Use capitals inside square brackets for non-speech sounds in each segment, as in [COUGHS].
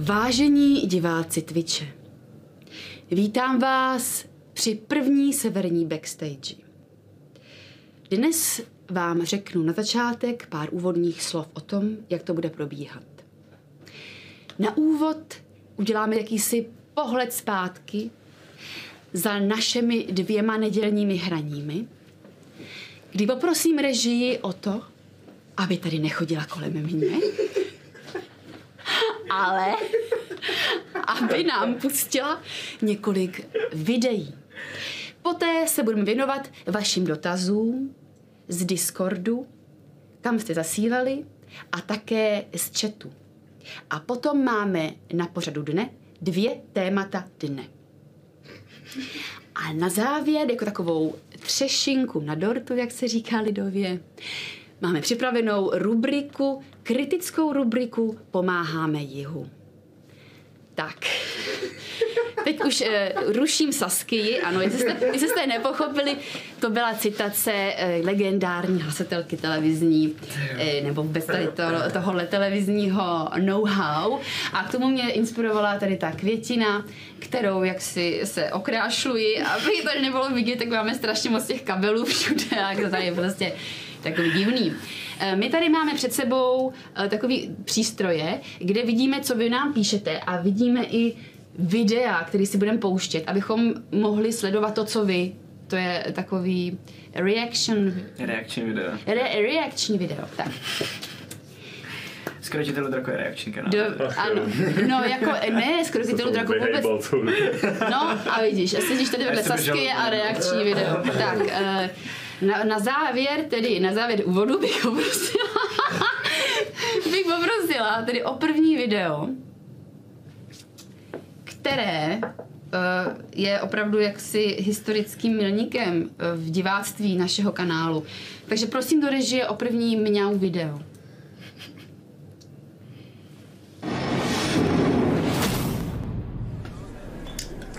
Vážení diváci Twitche, vítám vás při první severní backstage. Dnes vám řeknu na začátek pár úvodních slov o tom, jak to bude probíhat. Na úvod uděláme jakýsi pohled zpátky za našimi dvěma nedělními hraními, kdy poprosím režii o to, aby tady nechodila kolem mě, ale [LAUGHS] aby nám pustila několik videí. Poté se budeme věnovat vašim dotazům z Discordu, kam jste zasílali, a také z chatu. A potom máme na pořadu dne dvě témata dne. A na závěr, jako takovou třešinku na dortu, jak se říká lidově, máme připravenou rubriku, kritickou rubriku Pomáháme jihu. Tak. Teď už uh, ruším Sasky, ano, jestli jste, jestli jste nepochopili, to byla citace uh, legendární hlasatelky televizní, uh, nebo vůbec tady to, tohohle televizního know-how. A k tomu mě inspirovala tady ta květina, kterou jak si se okrášluji, aby to nebylo vidět, tak máme strašně moc těch kabelů všude [LAUGHS] a to tady prostě takový divný. My tady máme před sebou takový přístroje, kde vidíme, co vy nám píšete a vidíme i videa, který si budeme pouštět, abychom mohli sledovat to, co vy. To je takový reaction... Reakční video. Re, reakční video, tak. Skrotitelů draku je reakční kanál. Do, ano, no jako ne, skrotitelů draku vůbec. No a vidíš, a sedíš tady vedle Sasky a reakční video. Tak, uh, na, na závěr, tedy na závěr úvodu bych poprosila, [LAUGHS] bych poprosila tedy o první video, které uh, je opravdu jaksi historickým milníkem uh, v diváctví našeho kanálu. Takže prosím do režie o první mňau video.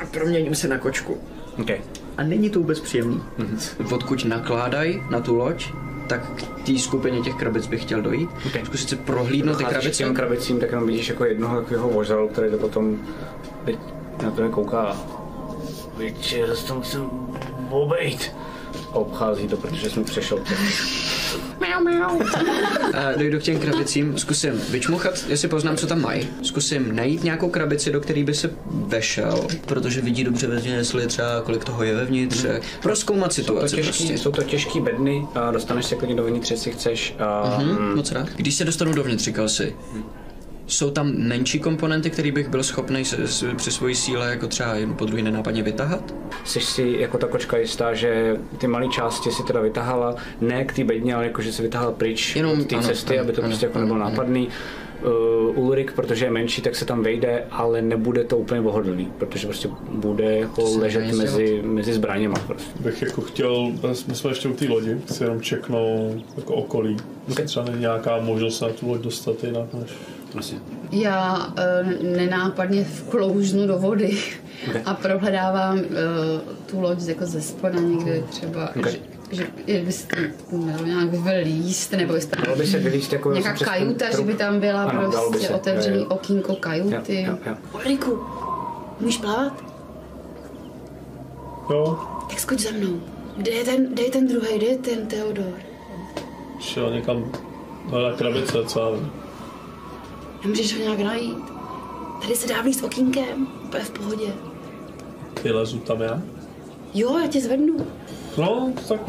A proměním se na kočku. Okay. A není to vůbec příjemný. Mm-hmm. Odkud nakládají na tu loď, tak k té skupině těch krabic bych chtěl dojít. Okay. Zkusit si prohlídnout ty krabice. těm krabicím, tak jenom vidíš jako jednoho takového vožralu, který to potom teď na to kouká. Víš, že zase to musím obejít. Obchází to, protože jsem přešel. [LAUGHS] A dojdu k těm krabicím, zkusím vyčmuchat, jestli poznám, co tam mají. Zkusím najít nějakou krabici, do které by se vešel, protože vidí dobře vezmě, jestli třeba kolik toho je vevnitř. Proskoumat Jsou to, situaci těžký, prostě. jsou to těžký bedny a dostaneš se klidně dovnitř, jestli chceš. A, Hm, moc rád. Když se dostanu dovnitř, říkal si, jsou tam menší komponenty, které bych byl schopný s, s, při svojí síle jako třeba jen po druhý nenápadně vytahat? Jsi si jako ta kočka jistá, že ty malé části si teda vytahala, ne k té bedně, ale jako že si vytahala pryč Jenom- od té ano, cesty, ano, aby to ano, prostě jako ano, nebylo ano. nápadný. Uh, Ulrik, protože je menší, tak se tam vejde, ale nebude to úplně pohodlný, protože prostě bude jako ležet mezi, mezi zbraněma. Prostě. bych jako chtěl, my jsme ještě u té lodi, chci jenom čeknout jako okolí. Okay. Třeba není nějaká možnost na tu loď dostat jinak než... Vlastně. Já uh, nenápadně vklouznu do vody Okay. a prohledávám uh, tu loď jako ze spoda někde třeba, Okay. že, že byste měl nějak vylíst, nebo jestli tam Dalo by se vylíst jako nějaká kajuta, že by tam byla Ano, by prostě se, otevřený jo, jo. okýnko kajuty. jo, jo. Ulriku, můžeš plavat? Jo, Tak skoč za mnou. Kde je ten, kde je ten druhý, kde je ten Theodor? šel někam na krabice, co. Nemůžeš ho nějak najít? Tady se dá vlíst okýnkem, úplně v pohodě. Vylezu tam já. Jo, já tě zvednu. No, tak...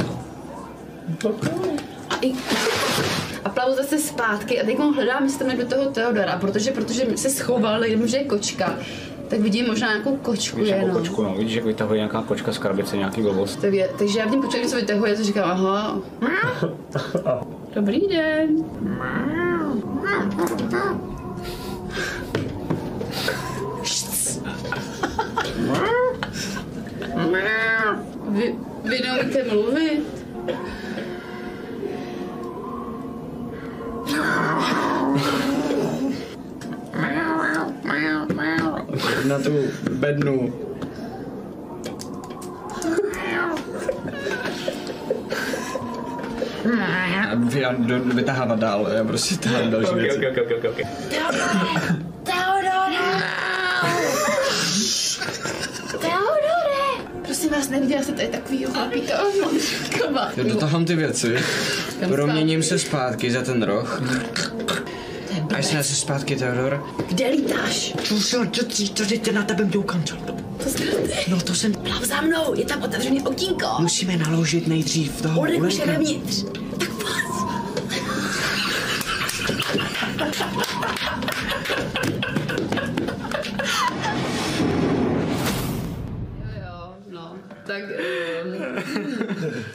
Tak. A, i, a plavu zase zpátky a teď ho hledám, jestli tam najdu toho Teodora, protože, protože se schoval, jenom že je kočka, tak vidím možná nějakou kočku Vidíš jako jenom. kočku, no. Vidíš, jak vytahuje nějaká kočka z krabice, nějaký blbost. Tak je, takže já vidím kočku, když se vytahuje, to říkám, [LAUGHS] aha. Dobrý den. Vy, vy neumíte mluvit? Na tu bednu. Já vytahávám dál, já prostě tahám další okay, věci. Okay, okay, okay, okay. Teodore! Teodore! Teodore! Prosím vás, neviděla jste tady takový chlapíka Já dotahám ty věci, proměním se zpátky za ten roh. A jsem se zpátky, Teodor. Kde lítáš? To, to, to, to na tebe mňoukám, co? No to jsem... Plav za mnou, je tam otevřený okýnko. Musíme naložit nejdřív toho Ulek už je Ulenka. vevnitř. Tak pojď. Tak, um,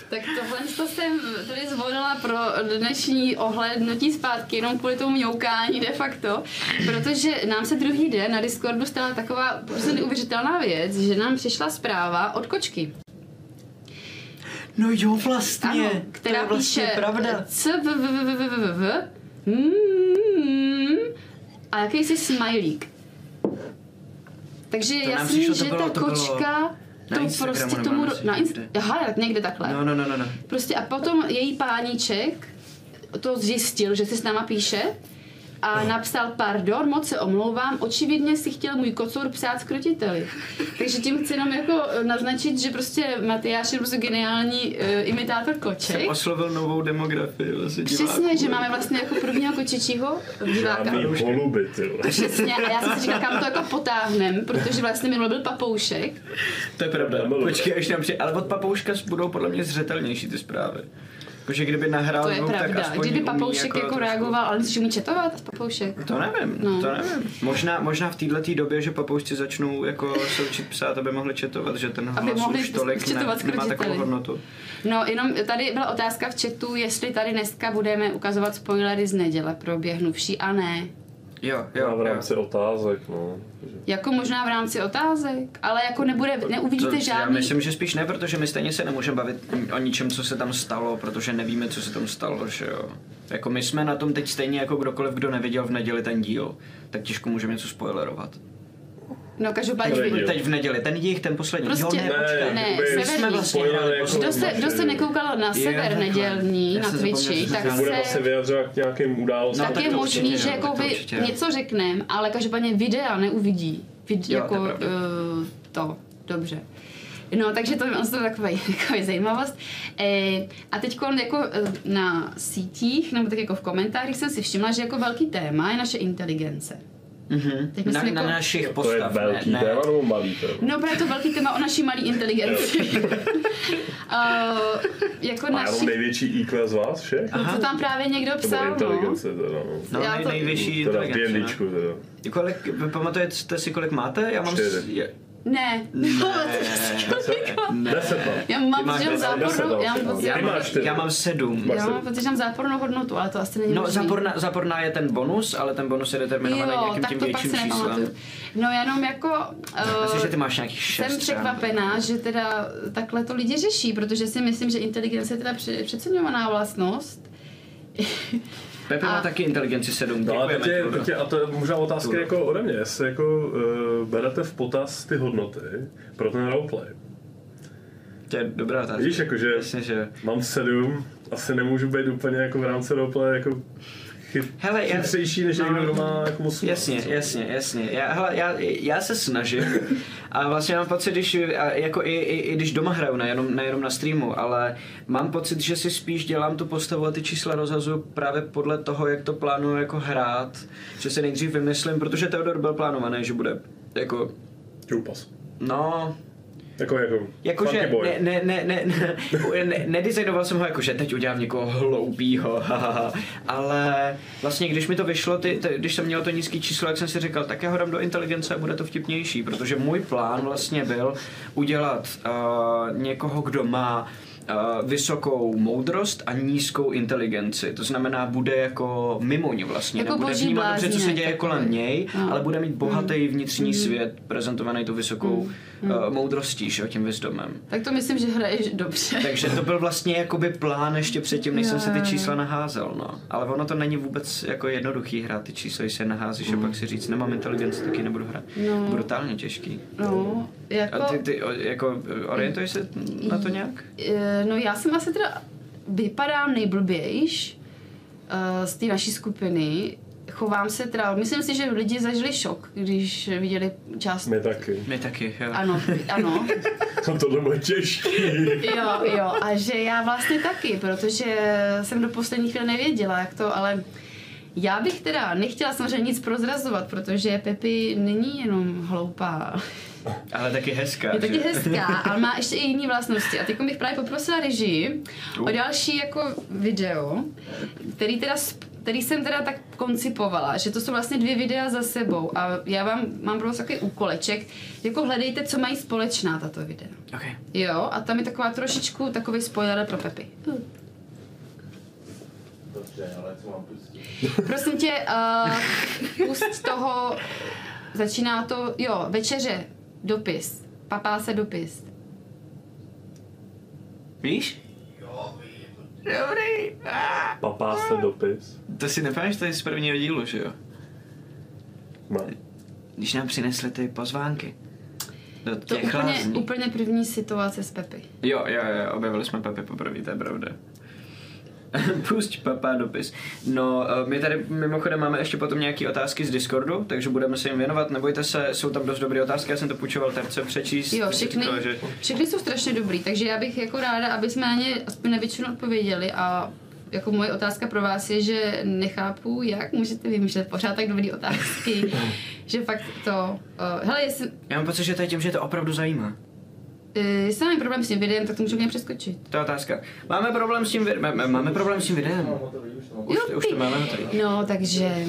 tak tohle to jsem tady zvolila pro dnešní ohlednutí zpátky, jenom kvůli tomu mňoukání de facto, protože nám se druhý den na Discordu stala taková prostě neuvěřitelná věc, že nám přišla zpráva od kočky. No jo, vlastně. Ano, to která je vlastně píše pravda. c v v v v v v mm, a jakýsi smajlík. Takže To jasný, přišlo, to že ta to kočka na to Instagramu prostě tomu... na inst- někde. Aha, tak někde takhle. No, no, no, no, no. Prostě a potom její páníček to zjistil, že si s náma píše a napsal, pardon, moc se omlouvám, očividně si chtěl můj kocour psát skrotiteli. Takže tím chci jenom jako naznačit, že prostě Matyáš je prostě geniální uh, imitátor koček. Oslovil novou demografii vlastně Přesně, že máme vlastně jako prvního kočičího diváka. Žádný holuby. Přesně, a já jsem si říkala, kam to jako potáhnem, protože vlastně minule byl papoušek. To je pravda. Počkej, až nám přijde. Ale od papouška budou podle mě zřetelnější ty zprávy. Jakože kdyby nahrál To je zvuk, tak pravda. aspoň Kdyby papoušek jako, trošku- reagoval, ale že umí četovat papoušek? To nevím, No. to nevím. Možná, možná v této době, že papoušci začnou jako se učit psát, aby mohli četovat, že ten Aby hlas mohli už tolik ne, nemá takovou hodnotu. No, jenom tady byla otázka v chatu, jestli tady dneska budeme ukazovat spoilery z neděle proběhnuvší a ne. Jo, Já jo, v jo. rámci otázek, no. Jako možná v rámci otázek, ale jako nebude, neuvidíte To, já žádný... myslím, že spíš ne, protože my stejně se nemůžeme bavit o ničem, co se tam stalo, protože nevíme, co se tam stalo, že jo. Jako my jsme na tom teď stejně jako kdokoliv, kdo neviděl v neděli ten díl, tak těžko můžeme něco spoilerovat. No, každopádně... Jo. Teď v neděli, ten jich, ten poslední. Prostě- jo, ne, Ne, počkej. ne, severní. jsme vlastně jako poslední. Kdo se, kdo se nekoukal na sever takhle. nedělní Já na Twitchi, tak Když budeme se se... vyjadřovat k nějakým událostem. No, Tak tak je to možný, že jako to jo. něco řekneme, ale každopádně videa neuvidí. Vid, Jo, jako to je pravda. uh, to, dobře. No, takže to je to takový, [LAUGHS] takový zajímavost. E, a teď jako eh, na sítích, nebo tak jako v komentářích jsem si všimla, že jako velký téma je naše inteligence. Mhm. Teď Na, myslím na jako- našich To je postav, velký ne, ne. téma nebo malý téma? No, právě to velký téma o naší malé inteligenci. uh, [LAUGHS] jako Má jenom naši... největší IQ z vás všech? No, to tam právě někdo To psal, bude no. inteligence teda, no. No, Já nej, to- nejvyšší Teda v inteligence. D&Dčku no. teda. Kolik, vy pamatujete si, kolik máte? Já mám... Čtyři. Ne, ne. [LAUGHS] Já mám pocit, že mám zápornou, já mám pocit, já, mám, já mám sedm. Já mám pocit, že mám zápornou hodnotu, ale to asi není No, záporná, záporná je ten bonus, ale ten bonus je determinovaný Jo, nějakým tak tím to pak větším si číslem. No jenom jako... Myslím, že Uh, ty máš nějakých šest. jsem třeba. překvapená, že teda takhle to lidi řeší, protože si myslím, že inteligence je teda pře- přeceňovaná vlastnost. [LAUGHS] Pepe má A- taky inteligenci 7. No teď je, teď je, a to je možná otázka Tuldo. jako ode mě, jestli jako uh, berete v potaz ty hodnoty pro ten roleplay. To je dobrá otázka. Víš, jakože Jasně, že... mám sedm, asi nemůžu být úplně jako v rámci roleplay jako chyt, Hele, já- chytřejší než někdo, kdo má jako 8. Jasně, jasně, jasně. Já, hele, já, já se snažím [LAUGHS] a vlastně mám pocit, když, jako i, i, i když doma hraju, nejenom, nejenom na streamu, ale mám pocit, že si spíš dělám tu postavu a ty čísla rozhazuju právě podle toho, jak to plánuju jako hrát, že se nejdřív vymyslím, protože Theodor byl plánovaný, že bude jako, Čupas. no, Jako, jako, Jakože ne, ne, ne, ne, ne, [LAUGHS] ne, nedizajnoval jsem ho jako, že teď udělám někoho hloupýho, [LAUGHS] ale vlastně když mi to vyšlo, ty, ty, když jsem měl to nízký číslo, jak jsem si říkal, tak já ho dám do inteligence a bude to vtipnější, protože můj plán vlastně byl udělat uh, někoho, kdo má uh, vysokou moudrost a nízkou inteligenci. To znamená, bude jako mimoň vlastně. Jako Nebude boží vnímat dobře, co se děje kolem něj, No. ale bude mít bohatý vnitřní svět prezentovaný tou vysokou uh, moudrostí, že jo, tím wisdomem. Tak to myslím, že hraješ dobře. [LAUGHS] Takže to byl vlastně jakoby plán ještě předtím, než Jo, jsem si ty čísla naházel, no. Ale ono to není vůbec jako jednoduchý hrát ty čísla, když se naházíš a pak si říct, nemám inteligenci, taky nebudu hrát. No. Brutálně těžký. No, jako... A ty, ty jako orientuješ se na to nějak? Eh, No já jsem asi teda vypadám nejblbějš uh, z té naší skupiny. Chovám se teda, myslím si, že lidi zažili šok, když viděli část... My taky. My taky, jo. Ano, ano. [LAUGHS] Tohle bude těžký. Jo, jo, a že já vlastně taky, protože jsem do poslední chvíle nevěděla, jak to, ale já bych teda nechtěla samozřejmě nic prozrazovat, protože Pepi není jenom hloupá. Ale taky hezká. Je taky že? hezká, ale má ještě i jiné vlastnosti. A teď bych právě poprosila režii o další jako video, který teda sp- který jsem teda tak koncipovala, že to jsou vlastně dvě videa za sebou a já vám mám pro vás takový úkoleček, jako hledejte, co mají společná tato videa. Okay. Jo, a tam je taková trošičku takový spoiler pro Pepi. Dobře, ale co mám pustit? Prosím tě, uh, [LAUGHS] pust toho, začíná to, jo, večeře, dopis, papá se dopis. Víš? Dobrý. Ah. Papá se dopis. To si nepáš, to je z prvního dílu, že jo? No. Když nám přinesli ty pozvánky. Do To úplně, lázní. úplně první situace s Pepi. Jo, jo, jo, objevili jsme Pepe poprvé, to je pravda. [LAUGHS] Pusť papá dopis. No, eh, my tady mimochodem máme ještě potom nějaké otázky z Discordu, takže budeme se jim věnovat. Nebojte se, jsou tam dost dobré otázky, já jsem to půjčoval terce přečíst. Jo, všechny, říkala, že... všechny jsou strašně dobrý, takže já bych jako ráda, aby jsme na ně aspoň na většinu odpověděli a jako moje otázka pro vás je, že nechápu, jak můžete vymýšlet pořád tak dobrý otázky, [LAUGHS] že fakt to... Uh, hele, jestli, Já mám pocit, že to je tím, že to opravdu zajímá. uh, jestli máme problém s tím videem, tak to můžeme přeskočit. To je otázka. Máme problém s tím, vi- má- máme problém s tím videem. Už, už to máme hotový. No, takže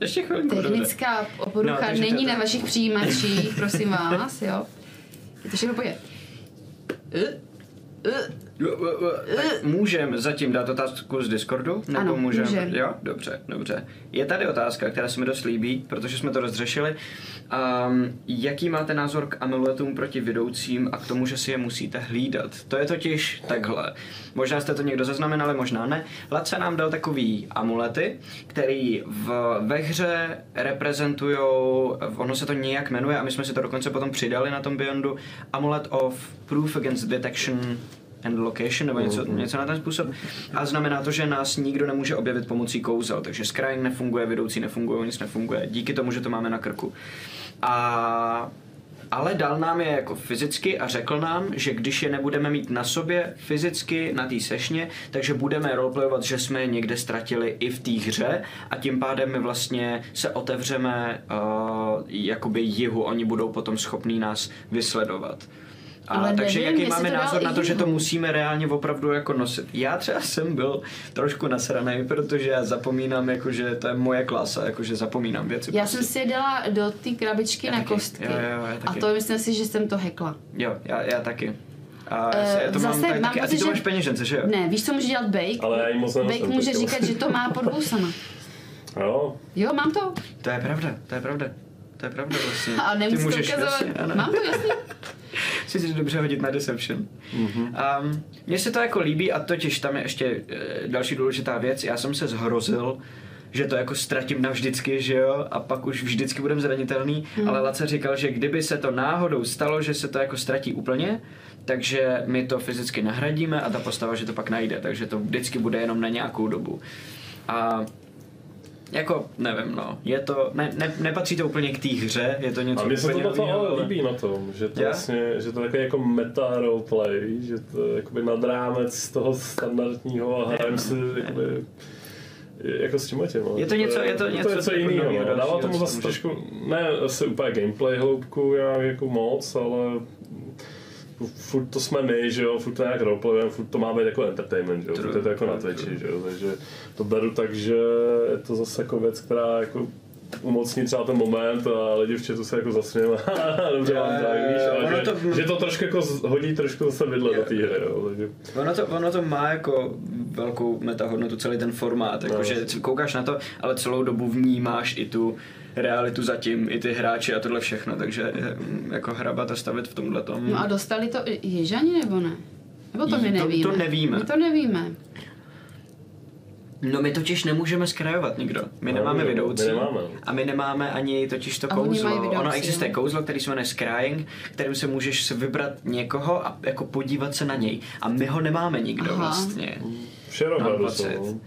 Ještě chvilinku. dobře. technická porucha No, není to- na vašich přijímačích, prosím vás, jo. Je to všechno pojde. Jo, jo, jo. Tak můžem zatím dát otázku z Discordu? Nebo Ano, můžem? můžem. Jo, dobře, dobře. Je tady otázka, která se mi dost líbí, protože jsme to rozřešili. Um, jaký máte názor k amuletům proti vedoucím a k tomu, že si je musíte hlídat? To je totiž takhle. Možná jste to někdo zaznamenali, možná ne. Lace nám dal takový amulety, který v, ve hře reprezentují, ono se to nějak jmenuje a my jsme si to dokonce potom přidali na tom Beyondu, Amulet of Proof Against Detection and location nebo něco, něco na ten způsob. A znamená to, že nás nikdo nemůže objevit pomocí kouzel, takže scrying nefunguje, vedoucí nefunguje, nic nefunguje, díky tomu, že to máme na krku. A ale dal nám je jako fyzicky a řekl nám, že když je nebudeme mít na sobě fyzicky na té sešně, takže budeme roleplayovat, že jsme je někde ztratili i v té hře a tím pádem my vlastně se otevřeme uh, jakoby jihu, oni budou potom schopní nás vysledovat. A Ale takže nevím, jaký máme názor na to, že to musíme reálně opravdu jako nosit? Já třeba jsem byl trošku nasraný, protože já zapomínám, jako, že to je moje klasa, jako, že zapomínám věci. Já prostě. jsem si je dala do té krabičky Já na taky. kostky. Jo, jo, já a taky. to myslím si, že jsem to hekla. Jo, já, já taky. A Eh, já to zase mám, tak, mám taky. A ty pocit, to že- máš peněžence, že jo? Ne, víš, co může dělat Bake? Ale já ji moc Bake může říkat, že to má pod vousama. [LAUGHS] Jo, Jo, mám to. To je pravda, to je pravda. To je pravda vlastně. A Ty nemusíš to můžeš, ukazovat. jasně, ano. Mám to, jasně. [LAUGHS] si si dobře hodit na Deception. Mm-hmm. Um, mně se to jako líbí a totiž tam je ještě e, další důležitá věc. Já jsem se zhrozil, že to jako ztratím navždycky, že jo, a pak už vždycky budem zranitelný, Hmm. ale Lace říkal, že kdyby se to náhodou stalo, že se to jako ztratí úplně, takže my to fyzicky nahradíme a ta postava, že to pak najde, takže to vždycky bude jenom na nějakou dobu. A jako, nevím, no, je to, ne, ne, nepatří to úplně k té hře, je to něco a mně se to úplně na to novýho, ale líbí na tom, že to Jo? vlastně, že to je takový jako meta roleplay, že to je jakoby nad rámec toho standardního a hrajeme si jakoby, jako s tím těma. Je to něco- je to je něco to něco jako jiného. No. Dává tomu zase trošku, ne asi úplně gameplay hloubku nějak jako moc, ale furt to jsme my, že jo, furt to nějak roleplayujeme, furt to má být jako entertainment, že jo, furt je to jako na Twitchi, že jo, takže to beru tak, že je to zase jako věc, která jako umocní třeba ten moment a lidi v chatu se jako zasmějí, dobře vám tak, víš, ale že, to- že to trošku jako hodí trošku zase vidle do té hry, jo, Ono to, ono to má jako velkou metahodnotu, celý ten formát, jako No. že koukáš na to, ale celou dobu vnímáš i tu realitu zatím, i ty hráči a tohle všechno, takže eh, jako hrabat a stavit v tomhle tom. No a dostali to Jižani nebo ne? Nebo to my To- to nevíme? nevíme. My to nevíme. No my totiž nemůžeme skrajovat nikdo. My No, nemáme vedoucí. my nemáme. A my nemáme ani totiž to A oni kouzlo. mají vedoucí, ono existuje no. kouzlo, který se jmenuje scrying, kterým se můžeš vybrat někoho a jako podívat se na něj. A my ho nemáme nikdo Aha. vlastně. Pocit. no.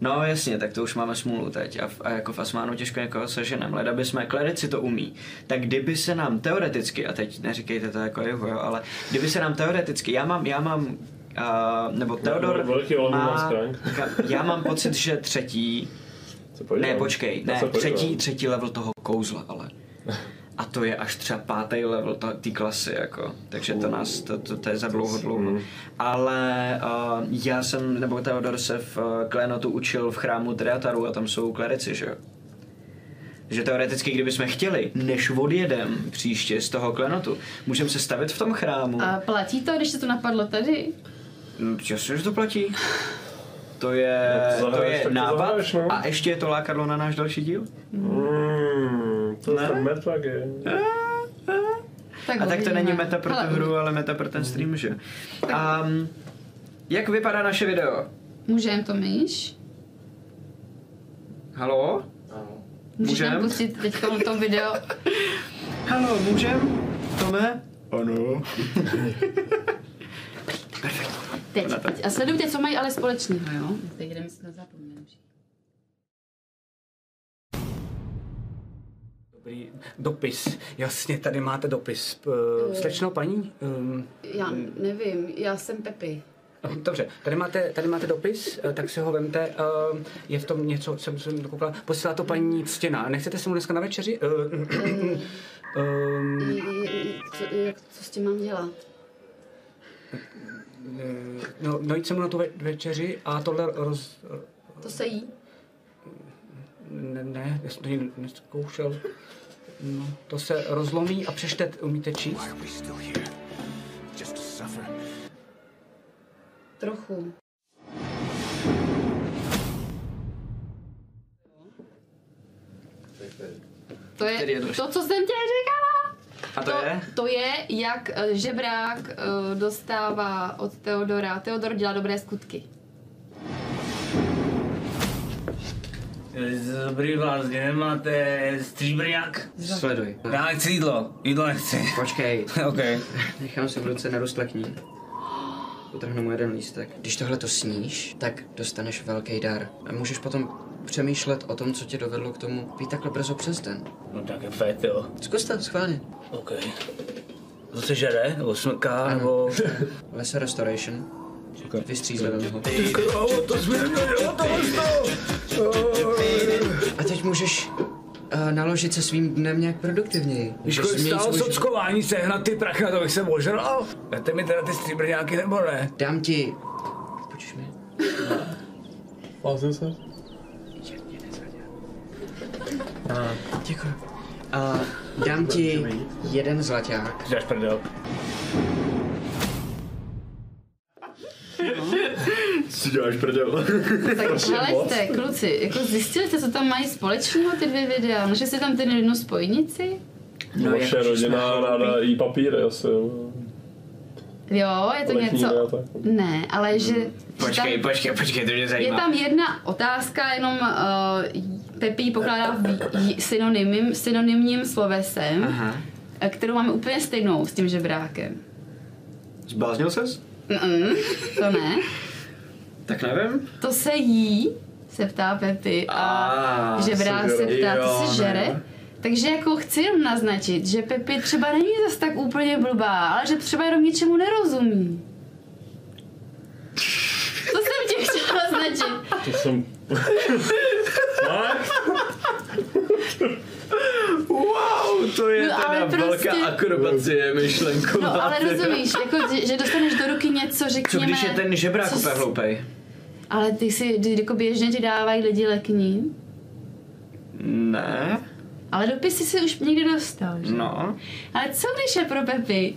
No jasně, tak to už máme smůlu teď a, v, a jako v Asmánu těžko někoho seženem, leda by jsme, klerici to umí. Tak kdyby se nám teoreticky, a teď neříkejte to jako jeho, jo, ale kdyby se nám teoreticky, já mám, já mám, uh, nebo Teodor velký level má já mám pocit, že třetí, ne počkej, Já ne, třetí, třetí level toho kouzla, ale. A to je až třeba pátý level ta- té klasy, jako. Takže to nás, to, to, to je za dlouho dlouho. Ale uh, já jsem, nebo Theodor se v uh, Klénotu učil v chrámu Triataru a tam jsou klerici, že jo? Že teoreticky, kdybychom chtěli, než odjedem příště z toho klenotu, můžeme se stavit v tom chrámu. A platí to, když se to napadlo tady? No, že to platí. To je, No, to to je tak to nápad zahraješ, no. a ještě je to lákadlo na náš další díl. Mm, to je Ne? Tak A tak to není meta pro tu hru, ale meta pro ten stream, že? Um, jak vypadá naše video? Můžeme to, Míš? Halo? Můžeš nám Můžem? pustit teď to video? [LAUGHS] Halo, můžem? Tome? Ano. [LAUGHS] Teď, teď. A sledujte, co mají ale společného, jo? Teď jdeme si to zapomnět. Dobrý dopis. Jasně, tady máte dopis. Uh, Slečno paní? Um, Já nevím, já jsem Pepi. Dobře, tady máte, tady máte dopis, eh, tak si ho vemte. eh, Je v tom něco, jsem se dokoukal. Posílá to paní Ctěna. Nechcete se mu dneska na večeři? Eh, ehm, i- Co, jak, co s tím mám dělat? Eh, No, najít se mu na tu ve- večeři a tohle roz... To se jí? Ne, ne, já jsem to nikdy neskoušel. No, to se rozlomí a přečte, umíte číst? Trochu. To je to, co jsem tě říkala. A to, je? To je, jak eh, žebrák eh, dostává od Teodora. Teodor dělá dobré skutky. Dobrý vás, kde nemáte stříbrňák? Sleduj. Já nechci jídlo, jídlo nechci. Počkej, [LAUGHS] OK. nechám si v ruce narostlekní. [GASPS] Utrhnu mu jeden lístek. Když tohle to sníš, tak dostaneš velký dar. A můžeš potom přemýšlet o tom, co tě dovedlo k tomu být takhle brzo přes den. No tak je fét, jo. Zkus to, schválně. OK. To se žere, nebo smrká, nebo... [LAUGHS] Lesser Restoration. Okay. Vystřízli ho. to jsme A teď můžeš uh, naložit se svým dnem nějak produktivněji. Když kolik stálo svůj sockování sehnat ty prachy, na to bych se ožral. Dáte mi teda ty stříbrňáky nebo ne? Dám ti... Počkej mi. Vlastně se? Děkuji. Uh, dám ti jeden zlaťák. Děláš prdel. Si děláš prdel. Tak hleďte, kluci, jako zjistili jste, co tam mají společného ty dvě videa? Našli jste tam ten jednu spojnici? No, Vaše jakože rodina ráda jí papíry asi. jo. Jo, je to Letní něco... ne, tak. Ne, ale že... že Počkej, tam, počkej, počkej, to mě je zajímá. tam jedna otázka, jenom uh, Pepi ji pokládá synonymím, synonymním slovesem, Aha. eh, kterou máme úplně stejnou s tím žebrákem. Zbláznil ses? Mm-mm, to ne. [LAUGHS] Tak nevím. To se jí, se ptá Pepi a A, žebrák se ptá, jo, to se ne. žere? Takže jako chci jenom naznačit, že Pepi třeba není zas tak úplně blbá, ale že třeba jenom ničemu nerozumí. To jsem ti chtěla naznačit. To jsem... [LAUGHS] Wow, to je No, ale teda prostě- velká akrobacie myšlenková. No ale rozumíš, jako, že- dostaneš do ruky něco, Co řekněme... když je ten žebrák co úplně s- hloupej? Ale ty si, ty, jako běžně ti dávají lidi lekní, Ne. ale dopisy si už někdy dostal, že? No. Ale co když je pro Pepi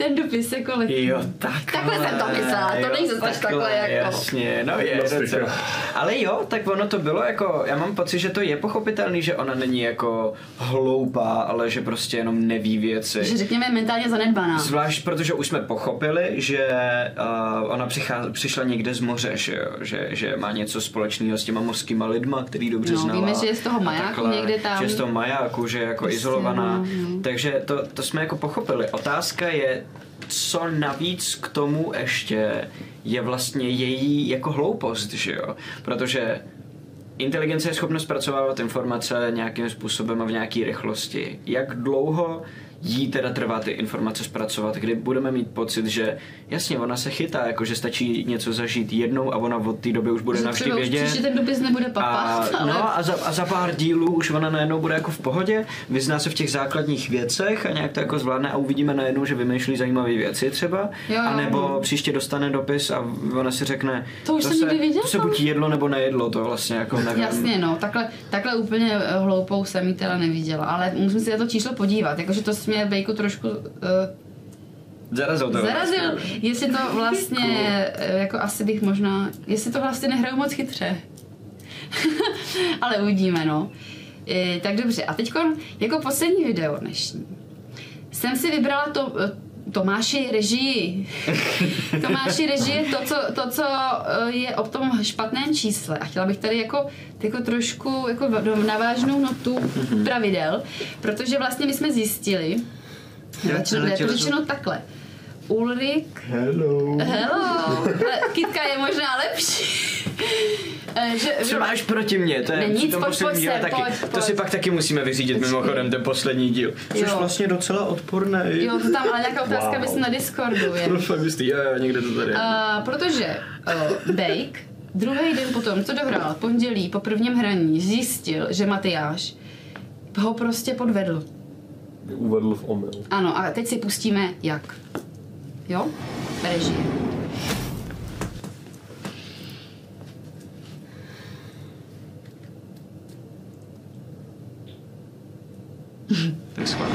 ten dopis jako lekní? Jo, takhle. Takhle jsem to myslela, to není zase takhle jako. Jasně, no je Vlastně, docela. jo. Ale jo, tak ono to bylo jako, já mám pocit, že to je pochopitelný, že ona není jako hloupá, ale že prostě jenom neví věci. Že řekněme mentálně zanedbaná. Zvlášť protože už jsme pochopili, že uh, ona přichá, přišla někde z moře, že, jo? Že, že má něco společného s těma mořskýma lidma, který dobře No, znala. víme, že je z toho majáku někde tam. Že je z toho majáku, že je jako Prostě, izolovaná. no, no. Takže to, to jsme jako pochopili. Otázka je, co navíc k tomu ještě je vlastně její jako hloupost, že jo? Protože inteligence je schopna zpracovávat informace nějakým způsobem a v nějaké rychlosti. Jak dlouho jí teda trvá ty informace zpracovat, kdy budeme mít pocit, že jasně, ona se chytá, jako že stačí něco zažít jednou a ona od té doby už bude navždy už vědět. příště ten dopis nebude A, papat, ale... no a za, a za pár dílů už ona najednou bude jako v pohodě, vyzná se v těch základních věcech a nějak to jako zvládne a uvidíme najednou, že vymýšlí zajímavé věci třeba. Jo, jo, a nebo jo. příště dostane dopis a ona si řekne, To už jsem se, viděla. to se buď jedlo nebo nejedlo, to vlastně jako nevím. Jasně, no, takhle, takhle úplně eh, hloupou jsem ji teda neviděla, ale musím si na to číslo podívat, jakože to mě Bejku trošku uh, Zarazil to. zarazil, jestli to vlastně, eh, jako asi bych možná, jestli to vlastně nehraju moc chytře. [LAUGHS] ale uvidíme, no. E, tak dobře, a teď jako poslední video dnešní jsem si vybrala to, Tomáši režii. [LAUGHS] Tomáši režie to co, to, co eh, je o tom špatném čísle. A chtěla bych tady jako, jako trošku jako v- na vážnou notu pravidel, protože vlastně my jsme zjistili, je to řečeno takhle. Ulrik Hello. Hello! Kitka je možná lepší. Eh, že, Co máš proti mně? To je při nic, tom pojď, pojď díle sem, taky. pojď, To si pak taky musíme vyřídit mimochodem, ten poslední díl. Což Jo. vlastně docela odporné. Jo, to tam ale nějaká otázka Wow. wow. na Discordu je. [LAUGHS] Fakt jistý, jo, jo, někde to tady je. Uh, protože uh, Bake druhý den potom, co dohrál, pondělí po prvním hraní, zjistil, že Matyáš ho prostě podvedl. Uvedl v omyl. Ano, a teď si pustíme jak. Jo? Režie. Tak schválně.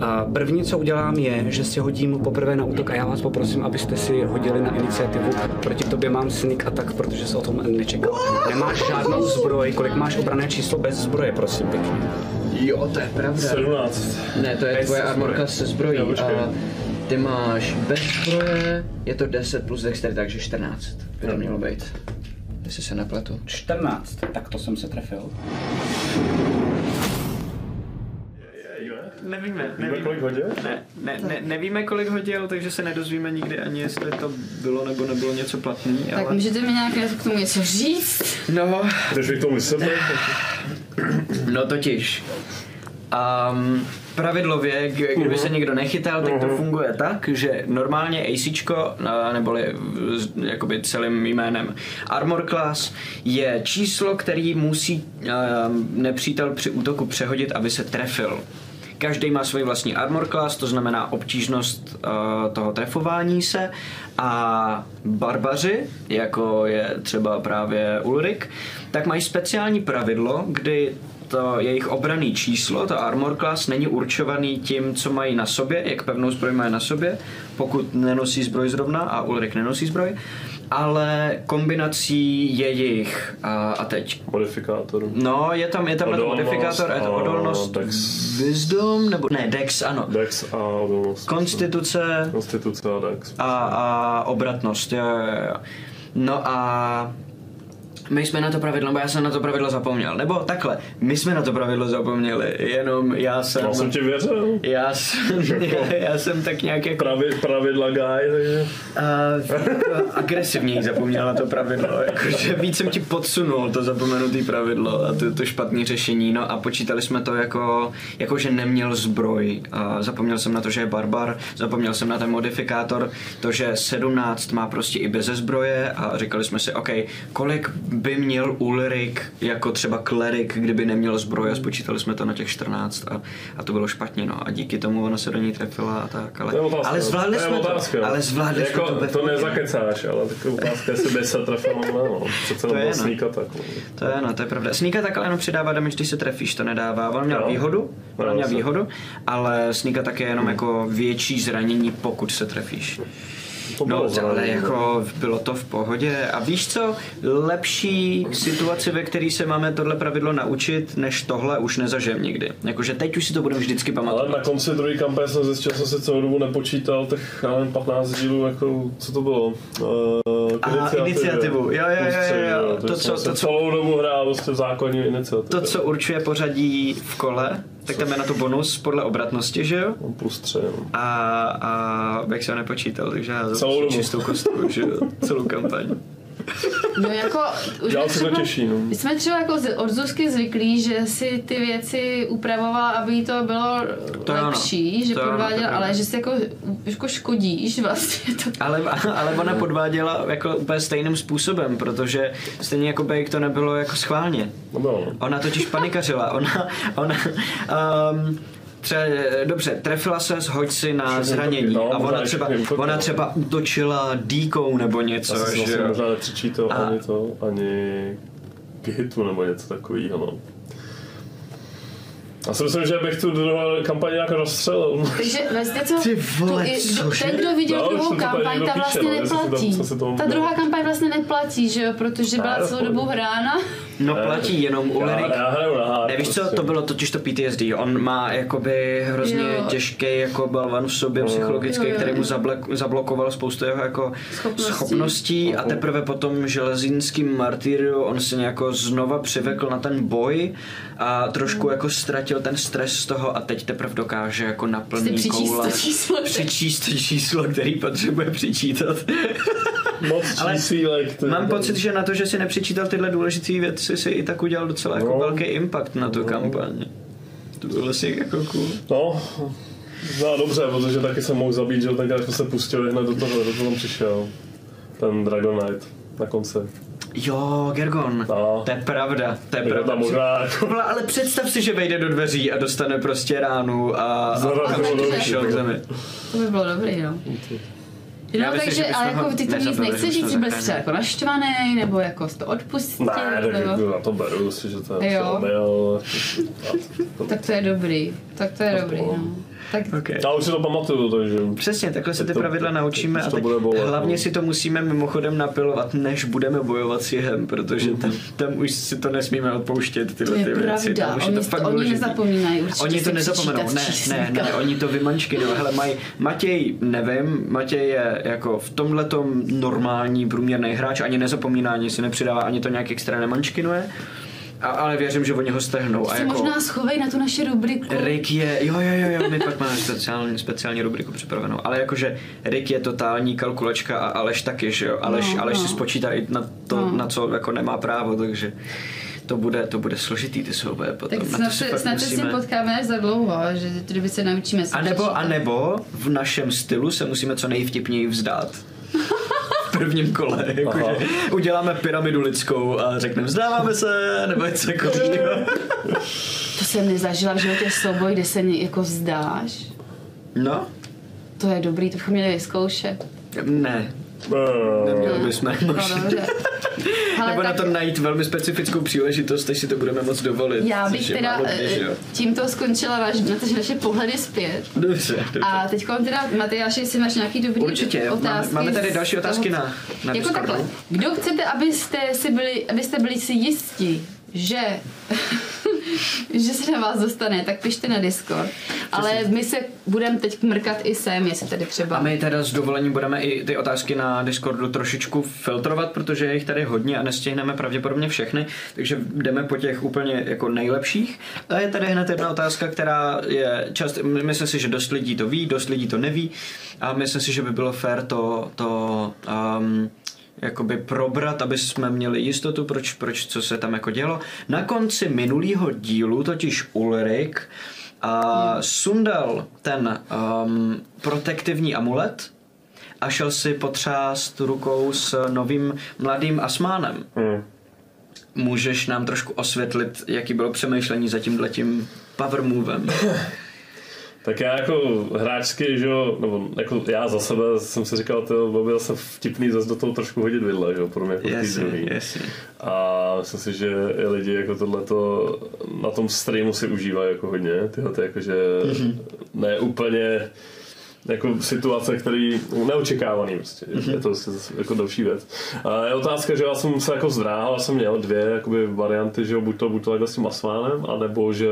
A první, co udělám, je, že si hodím poprvé na útok a já vás poprosím, abyste si hodili na iniciativu. Proti tobě mám sneak attack, protože se o tom nečekal. Nemáš žádnou zbroj, kolik máš obrané číslo bez zbroje, prosím pěkně. Jo, to je pravda. 17. Ne, to je Bez tvoje armorka se zbrojí. Jo, a ty máš bez zbroje, je to 10 plus dexterity, takže 14 by to mělo být. Jestli se nepletu. 14, tak to jsem se trefil. Nevíme, Víme, kolik hodil? Ne, ne, ne, nevíme, kolik hodil, takže se nedozvíme nikdy ani, jestli to bylo nebo nebylo něco platný, Tak ale... můžete mi nějak k tomu něco říct? No, Jdeš k tomu sebe? no totiž. Um, pravidlově, kdyby se někdo nechytal, tak to funguje tak, že normálně ACčko, a- neboli jakoby celým jménem Armor Class, je číslo, který musí nepřítel při útoku přehodit, aby se trefil. Každý má svůj vlastní armor class, to znamená obtížnost uh, toho trefování se. A barbaři, jako je třeba právě Ulrik, tak mají speciální pravidlo, kdy to jejich obraný číslo, to armor class, není určovaný tím, co mají na sobě, jak pevnou zbroj mají na sobě, pokud nenosí zbroj zrovna a Ulrik nenosí zbroj, ale kombinací jejich a, a teď Modifikátor. No, je tam, je tam Odolnost modifikátor, je to odolnost, Dex. wisdom, nebo ne, dex, ano. Dex a odolnost. Konstituce Konstituce a Dex. a, a obratnost, jo, jo, jo. No a my jsme na to pravidlo, nebo já jsem na to pravidlo zapomněl. Nebo takhle, my jsme na to pravidlo zapomněli, jenom já jsem... Já jsem ti věřil. Já jsem, já, [LAUGHS] já jsem tak nějak jako Pravi, pravidla guy, takže... uh, agresivněji zapomněl na to pravidlo, jakože víc jsem ti podsunul to zapomenutý pravidlo a to, to špatné řešení, no a počítali jsme to jako, jako že neměl zbroj, a zapomněl jsem na to, že je barbar, zapomněl jsem na ten modifikátor, to, že 17 má prostě i bez zbroje a říkali jsme si, OK, kolik by měl Ulrik jako třeba klerik, kdyby neměl zbroj a spočítali jsme to na těch 14 a, a to bylo špatně, no a díky tomu ona se do ní trefila a tak, ale, otázka. ale zvládli to jsme otázka. to, ale zvládli jako, jsme to To nezakecáš, ale taková otázka, jestli by se trefil nebo ne, no. Přece To je, no. sníka tak. No. To je, no, to je pravda. Sneaka tak ale jenom přidává damage, když se trefíš, to nedává. On měl Jo. výhodu, on Jo, měl se- výhodu, ale Sneaka tak je jenom jako větší zranění, pokud se trefíš. To bylo No, ale jako bylo to v pohodě. A víš co, lepší situaci, ve které se máme tohle pravidlo naučit, než tohle už nezažijem nikdy. Jakože teď už si to budeme vždycky Ale pamatovat. na konci druhé kampaně jsem zjistil, jsem si celou dobu nepočítal, tak já nevím, 15 dílů, jako, co to bylo? Uh, Aha, iniciativu. Jo, jo, jo, jo, jo. To, To, co- to, co- celou dobu hrál vlastně v zákoně iniciativu. To, co určuje pořadí v kole, tak tam je na to bonus podle obratnosti, že jo? Mám plus 3, no. A, a jak jsem ho nepočítal, takže já Celou čistou kostku, že jo? [LAUGHS] Celou kampaň. No jako, už Já se to třeba, těší, no. my jsme třeba jako od Zuzky zvyklí, že si ty věci upravovala, aby to bylo To ano. lepší, že To ano, podváděla, to ano. ale že si jako, jako škodíš vlastně to. Ale, ale ona podváděla jako úplně stejným způsobem, protože stejně jako Bake to nebylo jako schválně. No no. Ona totiž panikařila. Ona, ona um, Třeba, dobře, trefila se, hoď si na zranění no, a ona třeba, ona no. třeba útočila dýkou nebo něco, Já jsem si že vlastně možná nepřičítal A- ani to, ani k hitu nebo něco takového, no. Já si myslím, že bych tu druhou kampaň nějak rozstřelil. Takže vlastně co, Ty vole, tu, i- cože? ten, kdo viděl No, druhou to kampaň, ta píše, vlastně no, si tam- neplatí. tomu Ta druhá kampaň vlastně neplatí, že jo, protože byla celou to- dobu hrána. No platí jenom u Já, Lyric. já hraju na hard, Nevíš co, to bylo totiž to PTSD. On má jakoby hrozně Jo. těžký jako balvan v sobě psychologický, Jo, jo, který mu jo. zablok, zablokoval spoustu jeho jako Schopností. schopností a teprve potom železínským martyriu on se nějako znova přivekl na ten boj a trošku Hmm. jako ztratil ten stres z toho a teď teprve dokáže jako na Jste plný přičíst koule to číslo. přičíst to číslo, který potřebuje přičítat. [LAUGHS] Moc Ale čísílek. Mám pocit, že na to, že si nepřičítal tyhle důležité věci, si i tak udělal docela jako No. velký impact na tu kampaň. To bylo vlastně jako cool. No, no dobře, protože taky jsem mohl zabít, že tenkrát jsme se pustili hned do toho, do toho přišel. Ten Dragon Knight na konci. Jo, Gergon, No. to je pravda, to je pravda. možná jako... Ale představ si, že vejde do dveří a dostane prostě ránu a, a, a vyšel k zemi. To by bylo dobrý, no. Já No, myslím, takže, že bychom ale jako ty to že nechceš říct, že byl třeba jako naštvaný, nebo jako to odpustit, Ne, tak nebo... jako na to beru, si, že to je Jo. omyl. Tak to je dobrý, tak to je dobrý, no. Tak Okay. Já už si to pamatuju, takže... Přesně, takhle se ty to- pravidla naučíme teď a to teď bude bolet, hlavně no. si to musíme mimochodem napilovat, než budeme bojovat s jehem, protože tam, tam už si to nesmíme odpouštět, to tyhle je ty věci. pravda, Tam už je oni, to fakt oni důležitý. nezapomínají určitě Oni to nezapomenou, ne, ne, ne, oni to vymančkinou. Hele, maj, Matěj, nevím, Matěj je jako v tomhletom normální průměrný hráč, ani nezapomíná, ani si nepřidává, ani to nějak extra nemančkinuje. A, ale věřím, že oni ho strhnou. A Se jako, možná schovej na tu naši rubriku. Rick je, jo, jo, jo, jo, my pak máme speciální, speciální rubriku připravenou, ale jakože Rick je totální kalkulačka a Aleš taky, že jo, Aleš, No, Aleš no. si spočítá i na to, No. na co jako nemá právo, takže to bude, to bude složitý ty souboje potom, Tak na snad to se snad musíme... potkáme až za dlouho, že kdyby se naučíme si A nebo, a nebo v našem stylu se musíme co nejvtipněji vzdát. [LAUGHS] V prvním kole, jakože uděláme pyramidu lidskou a řekneme vzdáváme se, nebo něco takového. To jsem nezažila v životě souboj, kde se jako vzdáš. No, To je dobrý, to bychom měli vyzkoušet. ne, neměli bychom No možná. dobře. Ale Nebo na tak to najít velmi specifickou příležitost, až si to budeme moc dovolit. já což bych je teda jo? eh, tímto skončila naš, na ty naše pohledy zpět. Dobře, dobře. A teď teda, Matyáši, jestli máš nějaký dobrý Určitě, otázky. máme, máme tady další toho- otázky na, na Jako Discordu. takhle, kdo chcete, abyste, si byli, abyste byli si jistí, že [LAUGHS] že se na vás dostane, tak pište na Discord. Ale my se budeme teď mrkat i sem, jestli tedy třeba. A my teda s dovolením budeme i ty otázky na Discordu trošičku filtrovat, protože je jich tady hodně a nestihneme pravděpodobně všechny, takže jdeme po těch úplně jako nejlepších. A je tady hned jedna otázka, která je čast, myslím si, že dost lidí to ví, dost lidí to neví a myslím si, že by bylo fér to, to um, jakoby probrat, aby jsme měli jistotu, proč, proč co se tam jako dělo. Na konci minulého dílu totiž Ulrik a sundal ten um, protektivní amulet a šel si potřást rukou s novým mladým asmánem. hm. Můžeš nám trošku osvětlit, jaký bylo přemýšlení za tímhletím power movem? [COUGHS] Tak já jako hráčsky, že jo, nebo jako já za sebe jsem si říkal, to bylo by zase vtipný zase do toho trošku hodit vidle, že jo, pro mě jako Jasně, druhý. jasně. A myslím si, že i lidi jako tohleto na tom streamu si užívají jako hodně, tyhle ty jakože Mhm. ne úplně jako situace, které neočekávaný prostě. Mhm. Je to zase jako další věc. A je otázka, že já jsem se jako zdráhal, já jsem měl dvě jakoby varianty, že jo, buď to, buď to takhle s tím Asmánem, anebo že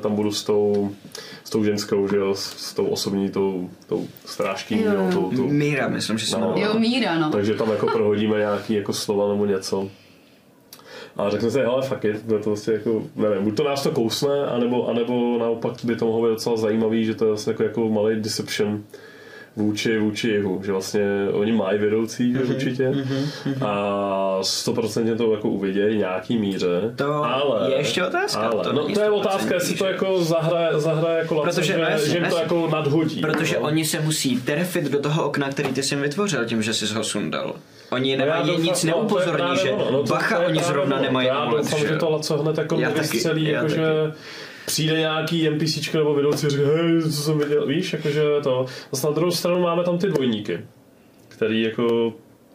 tam budu s tou, s tou ženskou, že jo, s, s tou osobní, tou, tou strážkyní, Jo, jo, jo. tou, tou, Míra, myslím, že se No. Jo, míra, no. takže tam jako prohodíme nějaký jako slova nebo něco. A řekne si, hele, fuck it, to vlastně jako, nevím, buď to nás to kousne, anebo, anebo naopak by to mohlo být docela zajímavý, že to je vlastně jako, jako malý deception vůči, vůči jihu, že vlastně oni mají vedoucí, že určitě, a 100% to jako uvidějí nějaký míře, To ale, je ještě otázka, Ale, to no, to je 100%, otázka, jestli to jako zahraje, zahraje jako Protože, že, no že jim to jako nadhodí. Protože no. oni se musí trefit do toho okna, který ty jsi vytvořil tím, že jsi ho sundal. Oni No nemají doufám- nic no, neupozorní, že no, bacha, oni zrovna nemají Já doufám, že že jo. to Laco hned jako nevystřelí, jakože přijde nějaký NPCčko nebo vedoucí a řekne, hej, co jsem viděl, víš, jakože to. Zase na druhou stranu máme tam ty dvojníky, který jako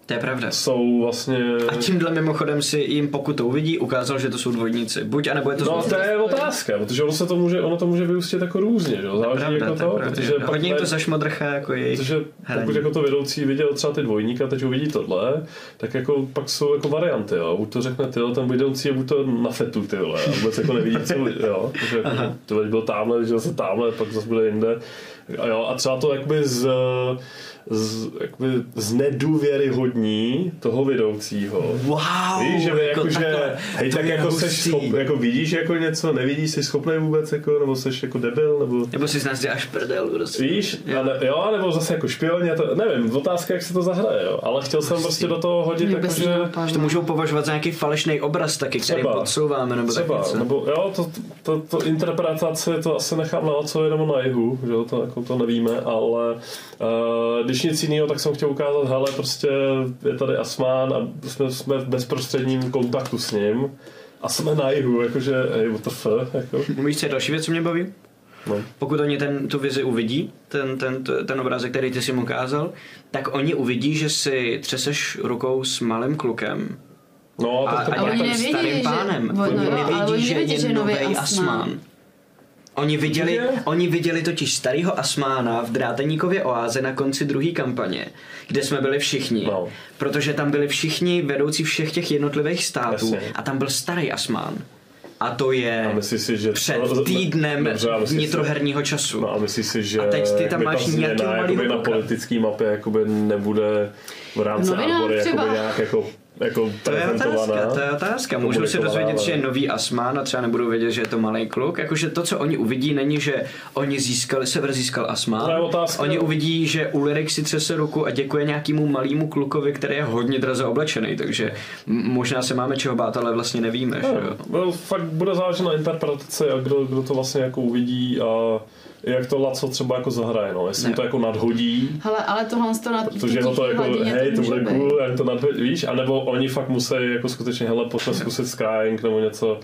To je pravda. jsou vlastně... A tímhle mimochodem si jim pokud to uvidí, ukázal, že to jsou dvojníci. Buď anebo je to No to je otázka, protože ono se to může, ono to může vyústit jako různě, že jo, záleží Pravda, jako to to, pravda. protože pak Hodně to zašmodrchá jako jejich Protože hraní. pokud jako to vedoucí viděl třeba ty dvojníka, teď uvidí tohle, tak jako pak jsou jako varianty, jo. Buď to řekne ty, ten vedoucí je buď to na fetu, ty vole, a vůbec jako nevidí, co, jo. Takže jako, to byl tamhle, že zase tamhle, pak zase bude jinde. A jo, a třeba to jakoby z, z, jakoby z nedůvěryhodní toho vedoucího. Wow, Víš, že, jako jako, že hej, To tak jako, seš schop, jako vidíš jako něco, nevidíš, jsi schopný vůbec, jako, nebo jsi jako debil, nebo... Nebo si z nás děláš prdel, prostě. Víš, a ne, jo, nebo zase jako špioně, to, nevím, otázka, jak se to zahraje, jo. Ale chtěl jsem prostě do toho hodit, jakože... nenapadlo. Že to můžou považovat za nějaký falešný obraz taky, který Třeba. podsouváme, nebo tak Třeba, něco. nebo jo, to, to, to interpretace, to asi nechám na co nebo na jihu, že jo, to, jako to nevíme, ale uh, když nic jiného, tak jsem chtěl ukázat, hele, prostě je tady Asmán a jsme, jsme v bezprostředním kontaktu s ním a jsme na jihu, jakože, hej, what the fuck, jako, Víš, co je další věc, co mě baví? no. Pokud oni ten, tu vizi uvidí, ten, ten, ten obrázek, který ty si mu ukázal, tak oni uvidí, že si třeseš rukou s malým klukem No, a, tak to a oni nějakým nevědí, starým že- pánem. no Oni jo, ale nevědí, oni že nevědí, že je nový nový Asmán. Asmán. Oni viděli, Je. oni viděli totiž starého Asmána v Dráteníkově oáze na konci druhé kampaně, kde jsme byli všichni. No. Protože tam byli všichni vedoucí všech těch jednotlivých států Jasně. a tam byl starý Asmán. A to je A si, že před to- týdnem Dobře, a myslíš si- vnitroherního času. No a myslíš si, že A teď ty tam máš ta malýho na politické mapě jakoby nebude v rámci třeba. jakoby nějak jako, jako To je otázka, to je otázka. Můžou se dozvědět, že je ale- nový Asmán a třeba nebudou vědět, že je to malý kluk. Jakože to, co oni uvidí, není, že oni získali, Sever získal Asmán. To je otázka. Oni uvidí, že Ulrik si třese ruku a děkuje nějakému malému klukovi, který je hodně draze oblečený, takže možná se máme čeho bát, ale vlastně nevíme. Že jo? No, fakt bude záležet na interpretaci a kdo, kdo to vlastně jako uvidí a jak to Laco třeba jako zahraje, no. Jestli Ne. to jako nadhodí, Hele, ale tohle to na protože ho to jako, hladině hej, to bude cool, jak to nadhodí, víš, anebo oni fakt musí jako skutečně, hele, pojďme zkusit scrying nebo něco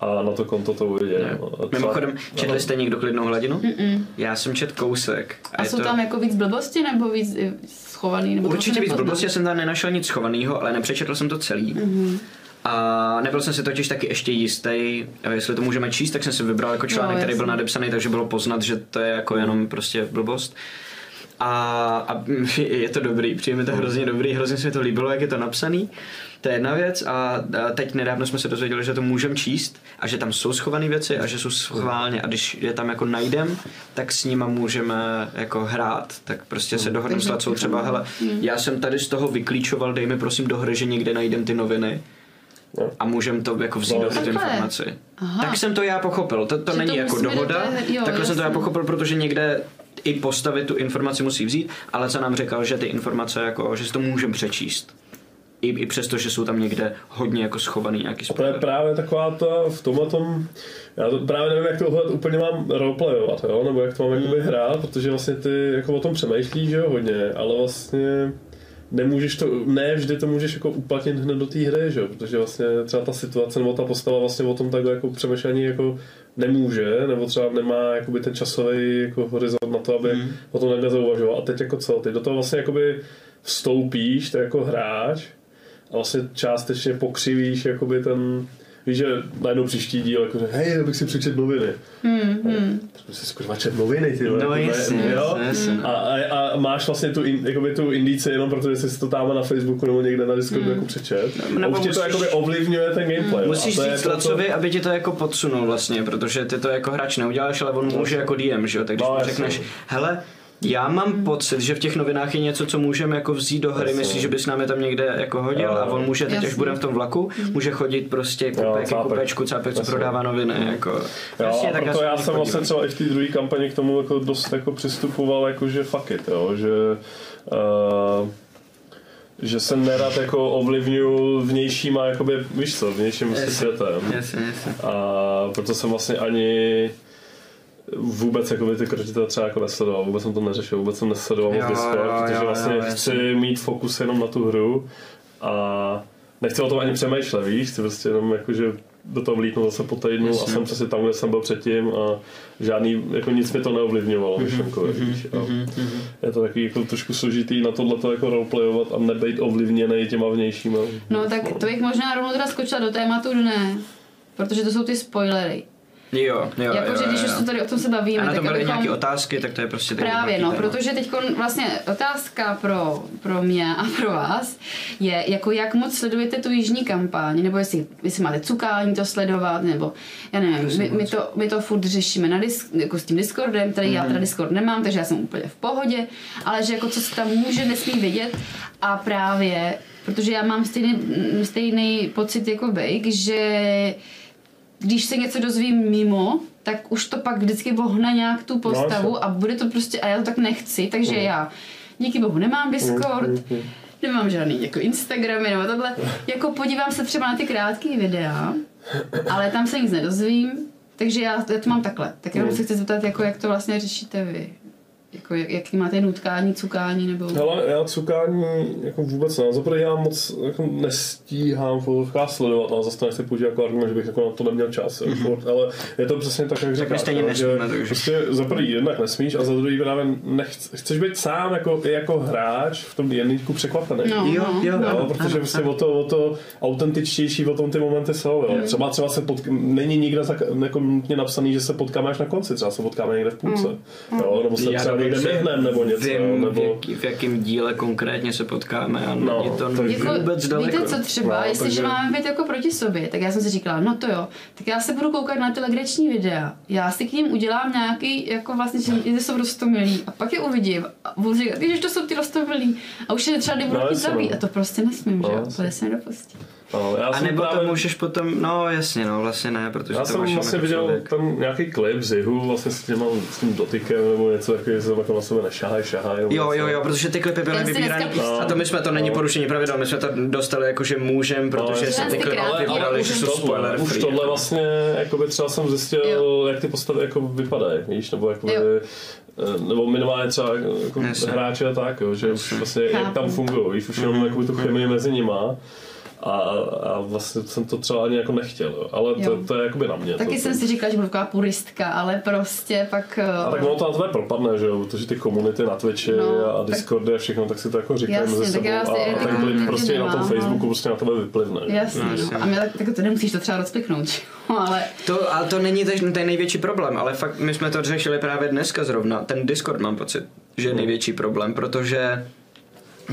a na to konto to uvidí. No. A třeba- Mimochodem, četli jste někdo klidnou hladinu? Mm-mm. Já jsem čet kousek. A je jsou to... tam jako víc blbosti nebo víc eh, schovaný? Nebo to Určitě víc blbosti, já jsem tam nenašel nic schovaného, ale nepřečetl jsem to celý. Mhm. A nebyl jsem si totiž taky ještě jistý, jestli to můžeme číst, tak jsem si vybral jako článek, No, který byl nadepsaný, takže bylo poznat, že to je jako jenom prostě blbost. A, a [LAUGHS] je to dobrý, přijde mi to hrozně dobrý, hrozně se mi to líbilo, jak je to napsaný. To je jedna věc a, a teď nedávno jsme se dozvěděli, že to můžeme číst a že tam jsou schované věci a že jsou schválně a když je tam jako najdem, tak s nima můžeme jako hrát, tak prostě se dohodneme s Lacou třeba, hele, já jsem tady z toho vyklíčoval, dej mi prosím do hry, že někde najdem ty noviny A můžeme to jako vzít No. do tu Takhle. informaci. Aha. Tak jsem to já pochopil, to, to Že není to jako do dohoda, té- jo, takhle jsem to já pochopil, protože někde i postavit tu informaci musí vzít, ale co nám říkal, že ty informace jako, že si to můžeme přečíst. I, I přesto, že jsou tam někde hodně jako schovaný nějaký To je právě taková ta, v tomhle tom, já to právě nevím, jak tohle úplně mám roleplayovat, jo, nebo jak to mám jakoby hrát, protože vlastně ty jako o tom přemýšlíš, že jo, hodně, ale vlastně nemůžeš to, ne vždy to můžeš jako uplatnit hned do té hry, že protože vlastně třeba ta situace nebo ta postava vlastně o tom takhle jako přemýšlení jako nemůže, nebo třeba nemá jakoby ten časový jako horizont na to, aby Hmm. o tom takhle zauvažoval. A teď jako co, ty do toho vlastně jakoby vstoupíš, ty jako hráč, a vlastně částečně pokřivíš jakoby ten, víš, že najednou příští díl, jako, že hej, já bych si přečet noviny. Hmm, hmm. Prostě si čet noviny, ty vole, No to je- jasně, jo? jasně. A, a, a, máš vlastně tu, in, jakoby tu indici jenom protože jsi si to tam na Facebooku nebo někde na Discordu jako přečet. A Nebo už ti to musíš- jakoby ovlivňuje ten gameplay. jo. Musíš a to je říct Lacovi, aby ti to jako podsunul vlastně, protože ty to jako hráč neuděláš, ale on může jako DM, že jo? Tak když No, mu řekneš, hele, já mám pocit, že v těch novinách je něco, co můžeme jako vzít do hry, myslíš, že bys nám je tam někde jako hodil Jo. a on může teď, až budeme v tom vlaku, může chodit prostě kupek, kupečku, cápek, co prodává noviny, jako. Jo, Jasně, a tak proto já jsem vlastně třeba i v té druhé kampani k tomu jako dost jako přistupoval jako, že fuck it, jo, že uh, že se nerad jako ovlivňuju vnějšíma, jakoby, víš co, vnějším Jasně. světem. Jasně, jasně. A proto jsem vlastně ani vůbec jako ty kredity třeba jako nesledoval, vůbec jsem to neřešil, vůbec jsem nesledoval moc Discord, jo, protože jo, vlastně jo, chci mít fokus jenom na tu hru a nechci o tom ani přemýšlet, víš, chci prostě jenom jakože do toho vlítnout zase po týdnu a Jasně. jsem přesně tam, kde jsem byl předtím a žádný, jako nic mi to neovlivňovalo, myšlenkově, víš. A je to takový jako trošku složitý na tohle jako roleplayovat a nebejt ovlivněný těma vnějšíma. No tak to bych možná rovnou teda skočila do tématu dne, protože to jsou ty spoilery. Jo, jo, Jakože jo, když jo. už to tady o tom se bavíme, A na tak tom byly abychom... nějaké otázky, tak to je prostě takový Právě, no, téma. protože teď vlastně otázka pro, pro mě a pro vás je, jako jak moc sledujete tu jižní kampaň, nebo jestli, jestli máte cukání to sledovat, nebo já nevím, my, my, to, my to furt řešíme na disk, jako s tím Discordem, který já Mhm. teda Discord nemám, takže já jsem úplně v pohodě, ale že jako co se tam může, nesmí vidět a právě, protože já mám stejný, stejný pocit jako Bake, že když se něco dozvím mimo, tak už to pak vždycky vohne nějak tu postavu jasně. a bude to prostě, a já to tak nechci, takže já díky bohu nemám Discord, nemám žádný jako Instagramy nebo tohle, [LAUGHS] jako podívám se třeba na ty krátké videa, ale tam se nic nedozvím, takže já, já to mám takhle. Tak jenom se chci zeptat, jako jak to vlastně řešíte vy. Jako jak, jaký máte nutkání, cukání nebo... Hele, já cukání jako vůbec ne. Zaprvé já moc jako nestíhám fotovkách sledovat, ale zase to nechci použít jako argument, že bych jako na to neměl čas. Mm-hmm. Ale je to přesně tak, jak říkáš. stejně no, nesmíme, že takže- Prostě za prvý jednak nesmíš a za druhý právě nechc, chceš být sám jako, jako hráč v tom jednýku překvapený. No, Jo, no, jo, no. Jo, protože prostě o to, o to autentičtější o tom ty momenty jsou. Jo. Třeba, třeba se potk- není nikde tak, jako nutně napsaný, že se potkáme až na konci, třeba se potkáme někde v půlce. Jo, nebo se Já třeba někde myhnem nebo něco. Vím, jo, v, nebo... jaký, v jakém díle konkrétně se potkáme a No, není to takže- Jako, vůbec daleko. víte co třeba, No, jestliže takže- máme být jako proti sobě, tak já jsem si říkala, no to jo, tak já se budu koukat na ty legrační videa, já si k ním udělám nějaký, jako vlastně, že ty jsou rostomilí a pak je uvidím a budu říkat, když to jsou ty rostomilí a už je třeba nebudu No, no, zabít no. a to prostě nesmím, No, že jo, jasně. to se nedopustí. No, já A nebo právě- to můžeš potom, no jasně, no vlastně ne, protože Já to jsem vlastně jako viděl člověk. ten nějaký klip z jihu vlastně s, těma, s tím dotykem nebo něco takového, že se jako na sebe nešahaj, šahaj. Jo, něco. jo, jo, protože ty klipy byly pustil. a to my jsme, to není porušení pravidel, my jsme to dostali jako, že můžem, protože jasně. se ty klipy vybírali, už že jsou tohle- spoiler Už free. tohle jako. vlastně, jakoby třeba jsem zjistil, Jo. jak ty postavy jako vypadají, víš, nebo jakoby, Jo. eh, nebo minimálně třeba jako hráče a tak, jo, že už vlastně jak tam fungují, víš, už Mhm. jenom jakoby tu chemii mezi nima. A, a vlastně jsem to třeba ani jako nechtěl, jo. ale to, Jo. to, je jakoby na mě. Taky to, jsem si říkala, že budu taková puristka, ale prostě pak... A tak ono to na tebe propadne, že jo, protože ty komunity na Twitchi No, a tak- Discordy a všechno, tak si to jako mezi tak sebou já si- a, a ten klip prostě i na tom nemám, no. Facebooku prostě na tebe vyplivne. že? Jasně, No, no, jasně. a mě tak, tak to nemusíš to třeba rozpiknout, [LAUGHS] ale... To, ale to není ten, ten největší problém, ale fakt my jsme to řešili právě dneska zrovna. Ten Discord mám pocit, že je největší problém, protože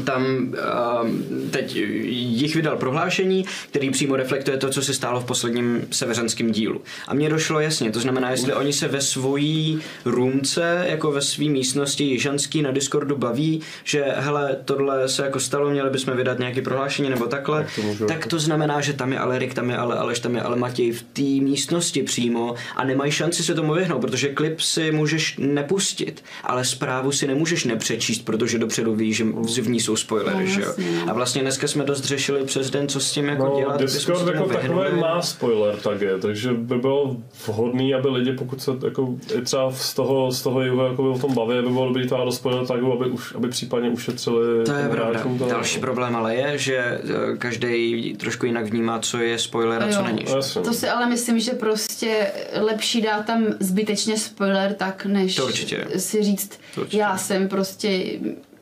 tam um, teď jich vydal prohlášení, který přímo reflektuje to, co se stálo v posledním severanském dílu. A mně došlo jasně, to znamená, jestli oni se ve svojí roomce, jako ve své místnosti jižanský na Discordu baví, že hele, tohle se jako stalo, měli bychom vydat nějaké prohlášení nebo takhle, Tak to můžu- tak to znamená, že tam je Alerik, tam je ale Aleš, tam je ale Matěj v té místnosti přímo a nemají šanci se tomu vyhnout, protože klip si můžeš nepustit, ale zprávu si nemůžeš nepřečíst, protože dopředu víš, že v ní jsou spoilery, No, že jo. no. A vlastně dneska jsme dost řešili přes den, co s tím jako No, dělat, Discord jako takové má spoiler tagy, takže by bylo vhodný, aby lidi, pokud se jako i třeba z toho, z toho jihu jako o tom baví, by bylo dobrý to do spoiler tagu, aby, už, aby případně ušetřili To je pravda. to. Další problém ale je, že každý trošku jinak vnímá, co je spoiler a co Jo. není. Jasně. To si ale myslím, že prostě lepší dát tam zbytečně spoiler tak, než To určitě. si říct, To určitě. já jsem prostě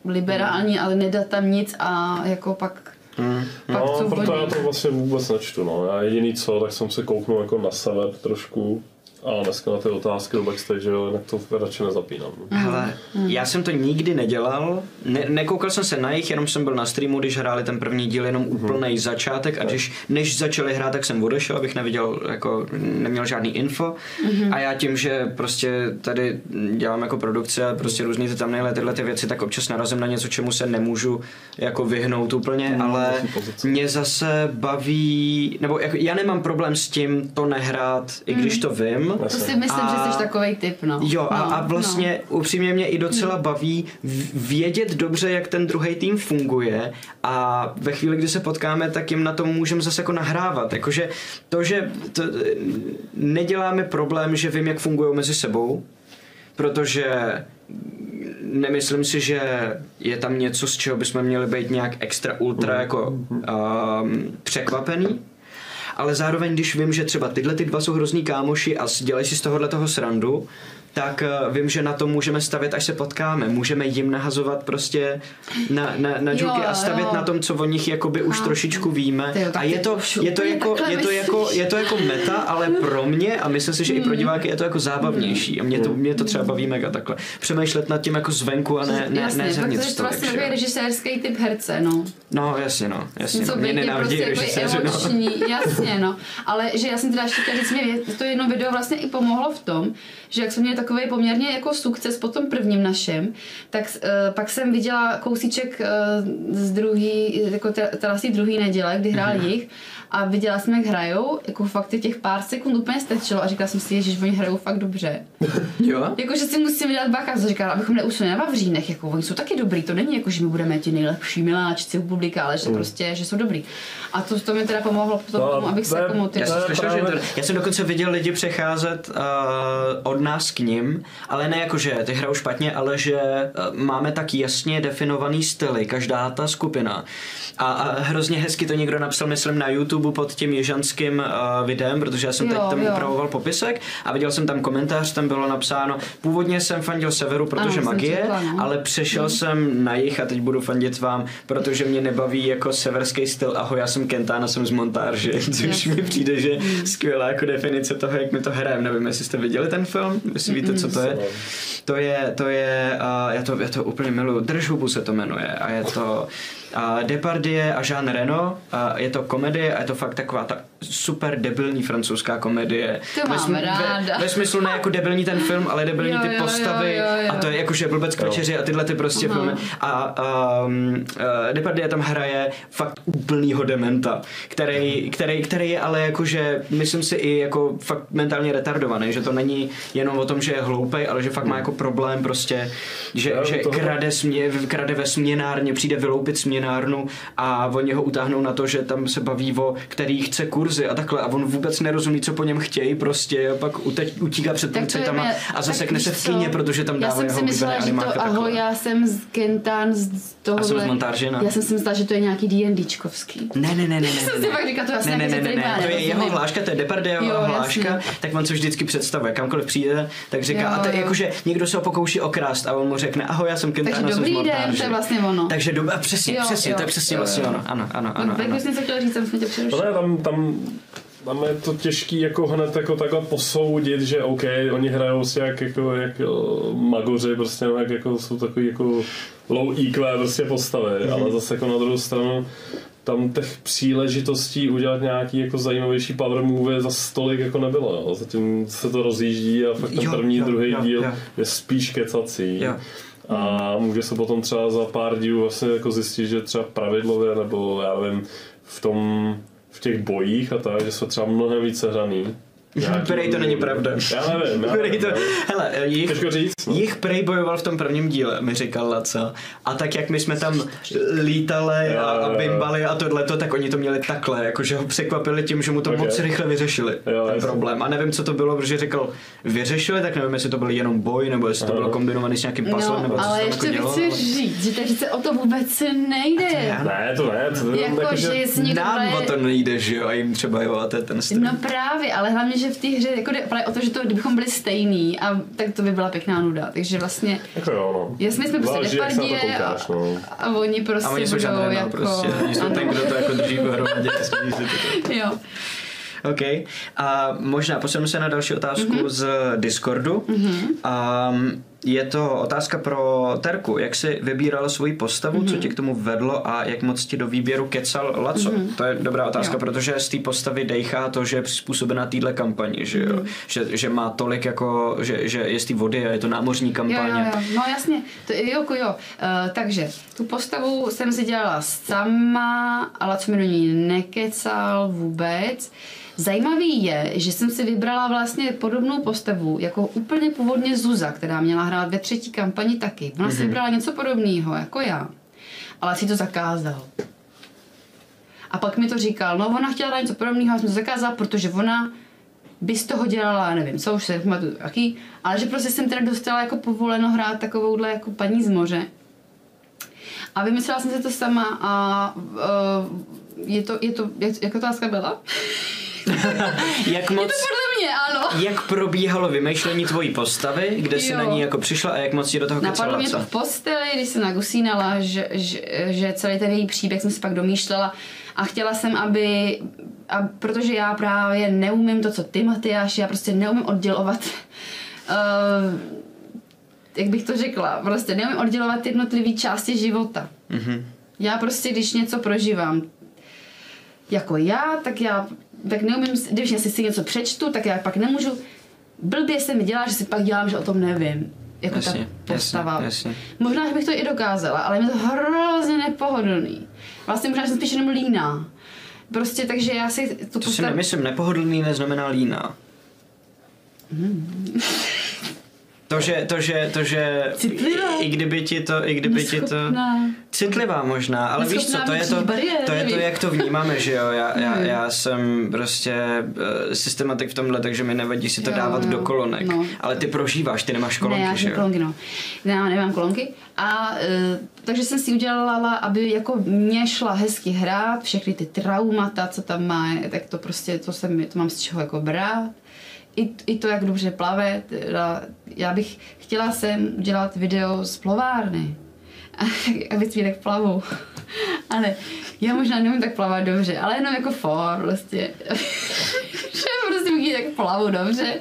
liberální, ale nedat tam nic a jako pak Pak No, proto já to vlastně vůbec nečtu, no. Já jediný co, tak jsem se kouknul jako na sever trošku. A dneska na ty otázky do backstage, jo, jinak to radši nezapínám. Hele, já jsem to nikdy nedělal, ne, nekoukal jsem se na jich, jenom jsem byl na streamu, když hráli ten první díl, jenom úplný začátek. A když, než začali hrát, tak jsem odešel, abych neviděl, jako neměl žádný info. A já tím, že prostě tady dělám jako produkce a prostě různý ty thumbnaily, tyhle ty věci, tak občas narazím na něco, čemu se nemůžu jako vyhnout úplně, ale jasný pozice. mě zase baví, nebo jako, já nemám problém s tím to nehrát, i když to vím, To si myslím, A- že jsi takový typ, no. Jo, a, no, a vlastně no. upřímně mě i docela baví v- vědět dobře, jak ten druhý tým funguje a ve chvíli, kdy se potkáme, tak jim na tom můžeme zase jako nahrávat. Jakože to, že to, neděláme problém, že vím, jak fungují mezi sebou, protože nemyslím si, že je tam něco, z čeho bychom měli být nějak extra ultra jako um, překvapený. Ale zároveň, když vím, že třeba tyhle ty dva jsou hrozný kámoši a dělají si z tohohle toho srandu, tak uh, vím, že na to můžeme stavět, až se potkáme. Můžeme jim nahazovat prostě na, na, na Jo, joky a stavět jo. na tom, co o nich jakoby už Chápu. trošičku víme. Tyjo, a je to, je to, jako, je, to jako, je to jako meta, ale pro mě a myslím si, že i pro diváky je to jako zábavnější. A mě to, mě to třeba baví mega takhle. Přemýšlet nad tím jako zvenku a ne, ne, Jasně, ne zevnitř. je to vlastně jo. takový režisérský typ herce, no. No jasně no, jasně. Něco No. Mě nenávidí prostě režiséři, jako no. [LAUGHS] jasně, no. Ale že já jsem teda ještě chtěla říct, mě to jedno video vlastně i pomohlo v tom, že jak jsme měli takový poměrně jako sukces po tom prvním našem, tak uh, pak jsem viděla kousíček uh, z druhý, jako te- teda z té druhé neděle, kdy hrál Mhm. jich a viděla jsem, jak hrajou, jako fakt těch pár sekund úplně stačilo a říkala jsem si, že oni hrajou fakt dobře. [LAUGHS] Jo? Jako, že si musíme dát bacha, co říkala, abychom neusnuli na Vavřínech, jako oni jsou taky dobrý, to není jako, že my budeme ti nejlepší miláčci u publika, ale že Mm. prostě, že jsou dobrý. A to, to mi teda pomohlo k tomu, No, abych se jako Já právě- to, já jsem dokonce viděl lidi přecházet uh, od nás k ním, ale ne jako, že ty hrajou špatně, ale že uh, máme tak jasně definovaný styly, každá ta skupina. A, a hrozně hezky to někdo napsal, myslím, na YouTube pod tím ježanským uh, videem, protože já jsem Jo, teď tam jo. upravoval popisek a viděl jsem tam komentář, tam bylo napsáno, původně jsem fandil Severu, protože Ano, magie, četla, no. ale přešel jsem na jich a teď budu fandit vám, protože mě nebaví jako severský styl. Ahoj, já jsem Kentán a jsem z montáže, [LAUGHS] což mi přijde, že skvělá jako definice toho, jak my to hrajeme. Nevím, jestli jste viděli ten film, jestli víte, co to je. To je, to je, uh, já, to, já to úplně miluju, Drž hubu se to jmenuje a je to uh, Depardieu a Jean Reno, uh, je to komedie a je to fakt taková ta super debilní francouzská komedie. To mám Ve, ráda. ve smyslu ne jako debilní ten film, ale debilní Jo, ty jo, jo, postavy jo, jo. a to je jakože blbec kvečeři a tyhle ty prostě Aha. filmy. A um, uh, Depardieu tam hraje fakt úplnýho dementa, který, který, který je ale jakože, myslím si i jako fakt mentálně retardovaný, že to není jenom o tom, že je hloupej, ale že fakt má jako problém prostě, že, že krade, smě, krade ve směnárně, přijde vyloupit směnárnu a oni ho utáhnou na to, že tam se baví o který chce kurzy a takhle a on vůbec nerozumí, co po něm chtějí prostě a pak uteč, utíká před je policajtama mě- a zasekne se v kyně, protože tam Já dává jsem jeho si myslela, oblíbený že animáka to, takhle. ahoj, já jsem z Kentán z toho. jsem z Montáržina. Já jsem si myslela, že to je nějaký D&Dčkovský. Ne, ne, ne, ne, ne. jsem ne, si pak říkala, to asi ne, ne, ne, nějaký ne, ne, to je jeho hláška, to je Depardieu hláška, tak on se vždycky představuje, kamkoliv přijde, tak říká, Jo, a to je jakože někdo se ho pokouší okrást a on mu řekne, ahoj, já jsem Kentán, Takže jsem dobrý den, to je vlastně ono. Takže do, a přesně, Jo, přesně, jo. to je přesně vlastně ono, ano, ano, ano. Tak ano. už něco chtěla říct, jsem jsme tě přerušila. ne, tam, tam, tam je to těžký jako hned jako takhle posoudit, že OK, oni hrajou si jak, jako, jak eh, magoři, prostě no, jak jako jsou takový jako low EQ prostě postavy, ale zase jako na druhou stranu tam těch příležitostí udělat nějaký jako zajímavější power movie za stolik jako nebylo. Jo. Zatím se to rozjíždí a fakt ten Jo, první, jo, druhý jo, díl jo. je spíš kecací. Jo. A může se potom třeba za pár dílů vlastně jako zjistit, že třeba pravidlově nebo já nevím, v tom v těch bojích a tak, že jsou třeba mnohem více hraný. Prej to není pravda. Já nevím, já nevím. to, no. hele, jich, Těžko říct. no. jich Prej bojoval v tom prvním díle, mi říkal Laca. A tak jak my jsme tam lítali a, a bimbali a tohleto, tak oni to měli takhle, jakože ho překvapili tím, že mu to Ok. moc rychle vyřešili, Jo, ten problém. A nevím, co to bylo, protože řekl vyřešili, tak nevím, jestli to byl jenom boj, nebo jestli to bylo kombinovaný s nějakým puzzlem, nebo No, co se ale tam ještě jako chci říct, že takže se o to vůbec nejde. já- Ne, to ne, to Jako, jako, že že... Nám o to nejde, že jo, a jim třeba jo, a to je ten styl. No právě, ale hlavně, že v té hře jako jde právě o to, že to, kdybychom byli stejný, a, tak to by byla pěkná nuda. Takže vlastně, Jako jo, no. jasně jsme prostě Záleží, jak se na to nepardie a, koukáš, no. a oni prostě A oni jsou budou žádné jako... prostě. Oni jsou ten, kdo to jako drží pohromadě. Jo. OK. A možná posunu se na další otázku mm-hmm. z Discordu. Mm-hmm. Um, je to otázka pro Terku. Jak jsi vybírala svoji postavu, mm-hmm. co tě k tomu vedlo a jak moc ti do výběru kecal Laco? Mm-hmm. To je dobrá otázka, Jo. protože z té postavy dejchá to, že je přizpůsobena téhle kampani, že, jo? Že, že má tolik jako, že, že je z té vody a je to námořní Jo, kampaně. jo, jo, no jasně, to, jo, jako jo. Uh, takže tu postavu jsem si dělala sama, ale co mi do ní nekecal vůbec. Zajímavý je, že jsem si vybrala vlastně podobnou postavu jako úplně původně Zuza, která měla hrát ve třetí kampani taky. Ona si vybrala něco podobného jako já, ale si to zakázal. A pak mi to říkal, no ona chtěla dát něco podobného, já jsem to zakázala, protože ona by z toho dělala, nevím, co už se nepamatuju, jaký, ale že prostě jsem teda dostala jako povoleno hrát takovouhle jako paní z moře. A vymyslela jsem si to sama a uh, je to, je to, jak, jak otázka byla? [LAUGHS] Jak Je moc... to podle mě, ano. Jak probíhalo vymýšlení tvojí postavy, kde jsi Jo. na ní jako přišla a jak moc ti do toho Napadlo kecala mě to v posteli, když jsem nagusínala, že, že, že celý ten její příběh jsem si pak domýšlela a chtěla jsem, aby, a protože já právě neumím to, co ty, Matyáš, já prostě neumím oddělovat uh, jak bych to řekla, prostě neumím oddělovat jednotlivé části života. Mhm. Já prostě, když něco prožívám jako já, tak já tak neumím, když já si, si něco přečtu, tak já pak nemůžu, blbě se mi dělá, že si pak dělám, že o tom nevím. Jako Jasně, ta postava. jasně, jasně. Možná, že bych to i dokázala, ale je mi to hrozně nepohodlný. Vlastně možná, že jsem spíš jenom líná. Prostě, takže já si tu To si nemyslím, nepohodlný neznamená líná. [LAUGHS] [LAUGHS] To, že, to, že, to, že Citlivá. i, i kdyby ti to, i kdyby ti to... Neschopná. Citlivá možná, ale víš co, Neschopná to je to, bariéry, to je to, jak to vnímáme, že jo, já, já, Hmm. já jsem prostě uh, systematik v tomhle, takže mi nevadí si to Jo, dávat jo, do kolonek, no. ale ty prožíváš, ty nemáš ne, kolonky, já že jo. kolonky, no. Ne, já nemám kolonky. A uh, takže jsem si udělala, aby jako mě šla hezky hrát, všechny ty traumata, co tam má, tak to prostě, to, jsem, to mám z čeho jako brát. I, I to, jak dobře plave. Teda, já bych chtěla jsem udělat video z plovárny. A, [LAUGHS] aby si tak plavu. [LAUGHS] Ale já možná neumím tak plavat dobře, ale jenom jako for, prostě. [LAUGHS] že prostě umí tak plavu dobře.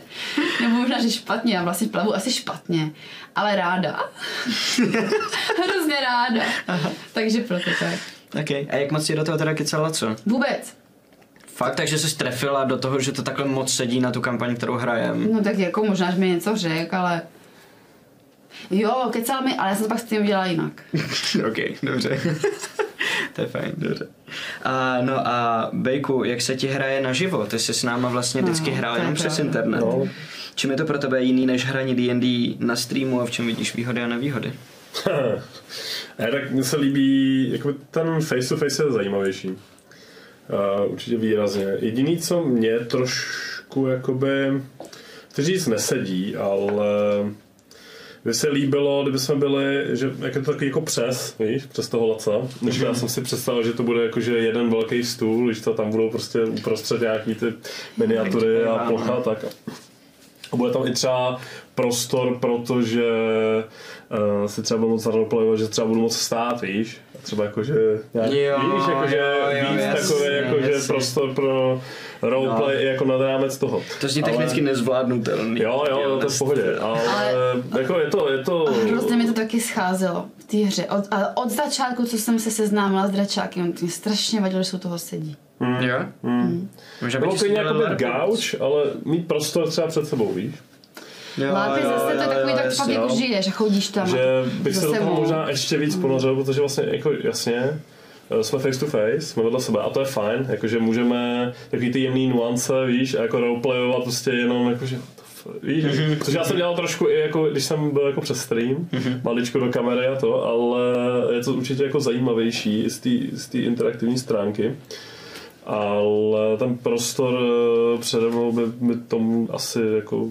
Nebo možná, že špatně, já vlastně plavu asi špatně, ale ráda. Hrozně ráda. Takže proto tak. Okay. A jak moc ti do toho teda kecala co? Vůbec. Fakt, takže jsi trefila do toho, že to takhle moc sedí na tu kampaň, kterou hrajem. No tak jako možná, že mi něco řek, ale... Jo, kecal mi, ale já jsem to pak s tím udělala jinak. [LAUGHS] ok, dobře. to je fajn, dobře. A, no a Bejku, jak se ti hraje naživo? Ty jsi s náma vlastně vždycky No, hrál jenom přes internet. No. Čím je to pro tebe jiný než hraní D&D na streamu a v čem vidíš výhody a nevýhody? [LAUGHS] ne, tak mně se líbí, jako ten face to face je zajímavější. Uh, určitě výrazně. Jediný, co mě trošku jakoby, chci říct nesedí, ale by se líbilo, kdyby jsme byli, že jak je to takový jako přes, víš, přes toho laca, než já jsem si představil, že to bude jako, že jeden velký stůl, když to tam budou prostě uprostřed nějaký ty miniatury a plocha, tak a bude tam i třeba prostor, protože uh, si třeba budu moc roleplayovat, že třeba budu moc stát, víš? A třeba jakože, nějak, Jo, víš, jakože jo, jo, víc jasně, takový, jakože jasně. prostor pro roleplay No. jako nad rámec toho. To Ale- technicky nezvládnutelný. Jo, jo, to je v pohodě, ale, Ale- jako je to, je to... Hrozně mi to taky scházelo v té hře. Od, a od začátku, co jsem se seznámila s dračáky, on mě strašně vadilo, že jsou toho sedí. Jo? Hmm. Možná bych Bylo dělal jako gauč, ale mít prostor třeba před sebou, víš? Jo, Lápy jo, zase to je jo, takový, jo, tak jasně. jako jo. žiješ a chodíš tam. že bych se do toho možná ještě víc ponořil, protože vlastně jako jasně, eh, jsme face to face, jsme vedle sebe a to je fajn, jakože můžeme takový ty jemný nuance, víš, a jako roleplayovat prostě jenom jakože víš, což já jsem dělal trošku i jako, když jsem byl jako přes stream, maličko do kamery a to, ale je to určitě jako zajímavější z té z té interaktivní stránky. Ale ten prostor eh, přede mnou by, by tomu asi jako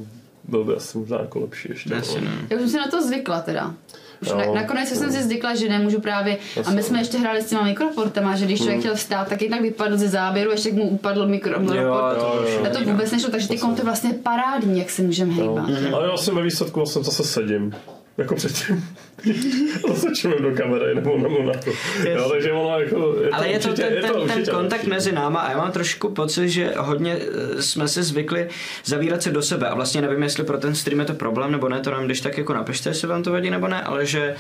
byl by asi možná jako lepší ještě. Jasně, no. no. Já už jsem si na to zvykla teda. Už Jo. na, nakonec jsem si zvykla, že nemůžu právě. A my jsme ještě hráli s těma mikroportama, že když člověk chtěl vstát, tak jednak vypadl ze záběru, ještě mu upadl mikroport. Jo, to to vůbec nešlo, takže ty to je vlastně parádní, jak se můžeme hejbat. Ale já jsem ve výsledku vlastně zase sedím. Jako předtím. [LAUGHS] čumím do kamery nebo, na to. Jo, takže ono jako... Je to Ale je to určitě, ten, je ten, to ten určitě kontakt lepší. mezi náma a já mám trošku pocit, že hodně eh, jsme se zvykli zavírat se do sebe a vlastně nevím, jestli pro ten stream je to problém nebo ne, to nám když tak jako napište, jestli vám to vadí nebo ne, ale že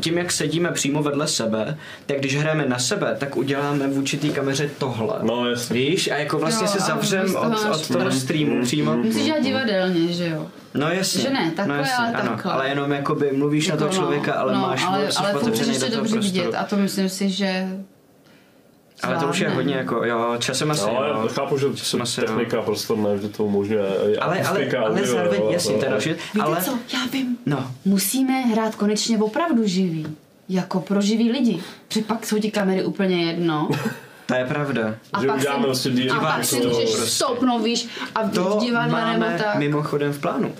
tím, jak sedíme přímo vedle sebe, tak když hrajeme na sebe, tak uděláme v určitý kameře tohle. No jasně. Víš, a jako vlastně Jo, se zavřem toho od, máš- od toho streamu přímo. Musíš dělat divadelně, že jo? No jasně. Že ne, takhle, no jasně, ale ano, takhle. Ale jenom jakoby mluvíš na Jako toho člověka, ale no, máš ale, moc ale furt otevřený do toho dobře prostoru. vidět a to myslím si, že Ale to už je hodně jako, jo, časem asi, No, jo. já chápu, že Časem asi, jo. technika prostě nevždy to umožňuje. Ale, ale, ale zároveň, jo, jasně, jo. to je další, Víte ale, co, já vím. no, Musíme hrát konečně opravdu živý. Jako pro živý lidi. Protože pak jsou ti kamery úplně jedno. [LAUGHS] to je pravda. A Že pak uděláme si, prostě a divák pak si můžeš prostě. stoupnout, víš, a v To divadle nebo máme tak. mimochodem v plánu.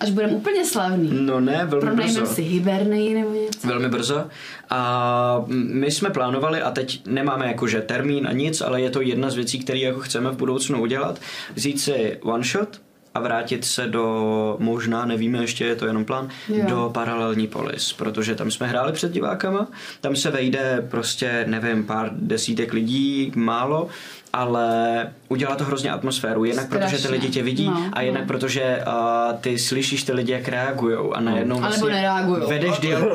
Až budeme úplně slavný. No ne, velmi Pronajmeme brzo. si Hibernii nebo něco. Velmi brzo. A my jsme plánovali, a teď nemáme jakože termín a nic, ale je to jedna z věcí, které jako chceme v budoucnu udělat, vzít si one shot a vrátit se do, možná, nevíme ještě, je to jenom plán, Jo. do paralelní polis, protože tam jsme hráli před divákama, tam se vejde prostě, nevím, pár desítek lidí, málo, ale udělá to hrozně atmosféru, jednak protože ty Strašně. lidi tě vidí No, a jednak no. protože uh, ty slyšíš ty lidi, jak reagujou a najednou nebo vlastně nereagujou. vedeš dialog,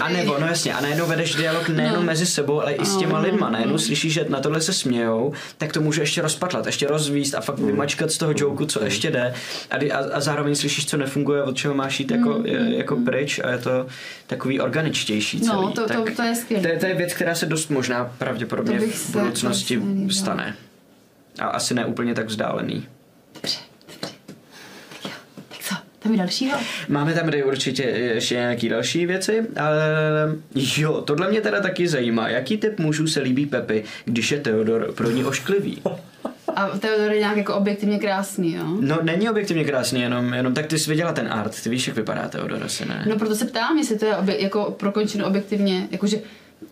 a nebo, no jasně, a najednou vedeš dialog nejenom No. mezi sebou, ale i s těma lidma. Najednou slyšíš, že na tohle se smějou, tak to může ještě rozpatlat, ještě rozvíst a fakt vymačkat z toho joku, co ještě jde. A, a, a zároveň slyšíš, co nefunguje, od čeho máš jít jako, je- jako pryč a je to takový organičtější celý. No, to, to, tak to je skvělé. to, je, to je věc, která se dost možná pravděpodobně v budoucnosti stane. A asi ne úplně tak vzdálený. Tak co, tam je dalšího? Máme tam tady určitě ještě nějaký další věci, ale jo, tohle mě teda taky zajímá. Jaký typ mužů se líbí Pepi, když je Teodor pro ní ošklivý? A Teodor je nějak jako objektivně krásný, jo? No, není objektivně krásný, jenom, jenom tak ty jsi viděla ten art, ty víš, jak vypadá Teodor, asi ne? No proto se ptám, jestli to je obje, jako prokončeno objektivně, jakože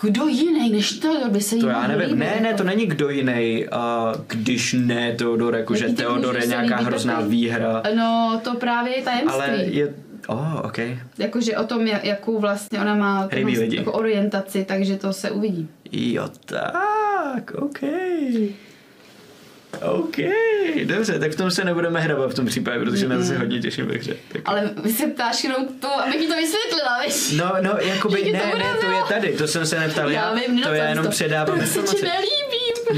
kdo jiný než Teodor by se jí To já nevím. líbit, Ne, ne, jako. to není kdo jiný, a když ne Teodor, jakože Jaký typ Teodor je nějaká hrozná Pepi? výhra, No, to právě je tajemství. ale je... Oh, ok. Jakože o tom, jak- jakou vlastně ona má Rybí lidi. jako orientaci, takže to se uvidí. Jo, tak, ok. OK, dobře, tak v tom se nebudeme hrabat v tom případě, protože na to se hodně těším ve hře. Tak. Ale vy se ptáš jenom to, abych ti to vysvětlila, víš? No, no, jakoby, ne, tomu ne, to je tady, to jsem se neptal já, Já vím, to já jenom to. předávám Proč se ti informace.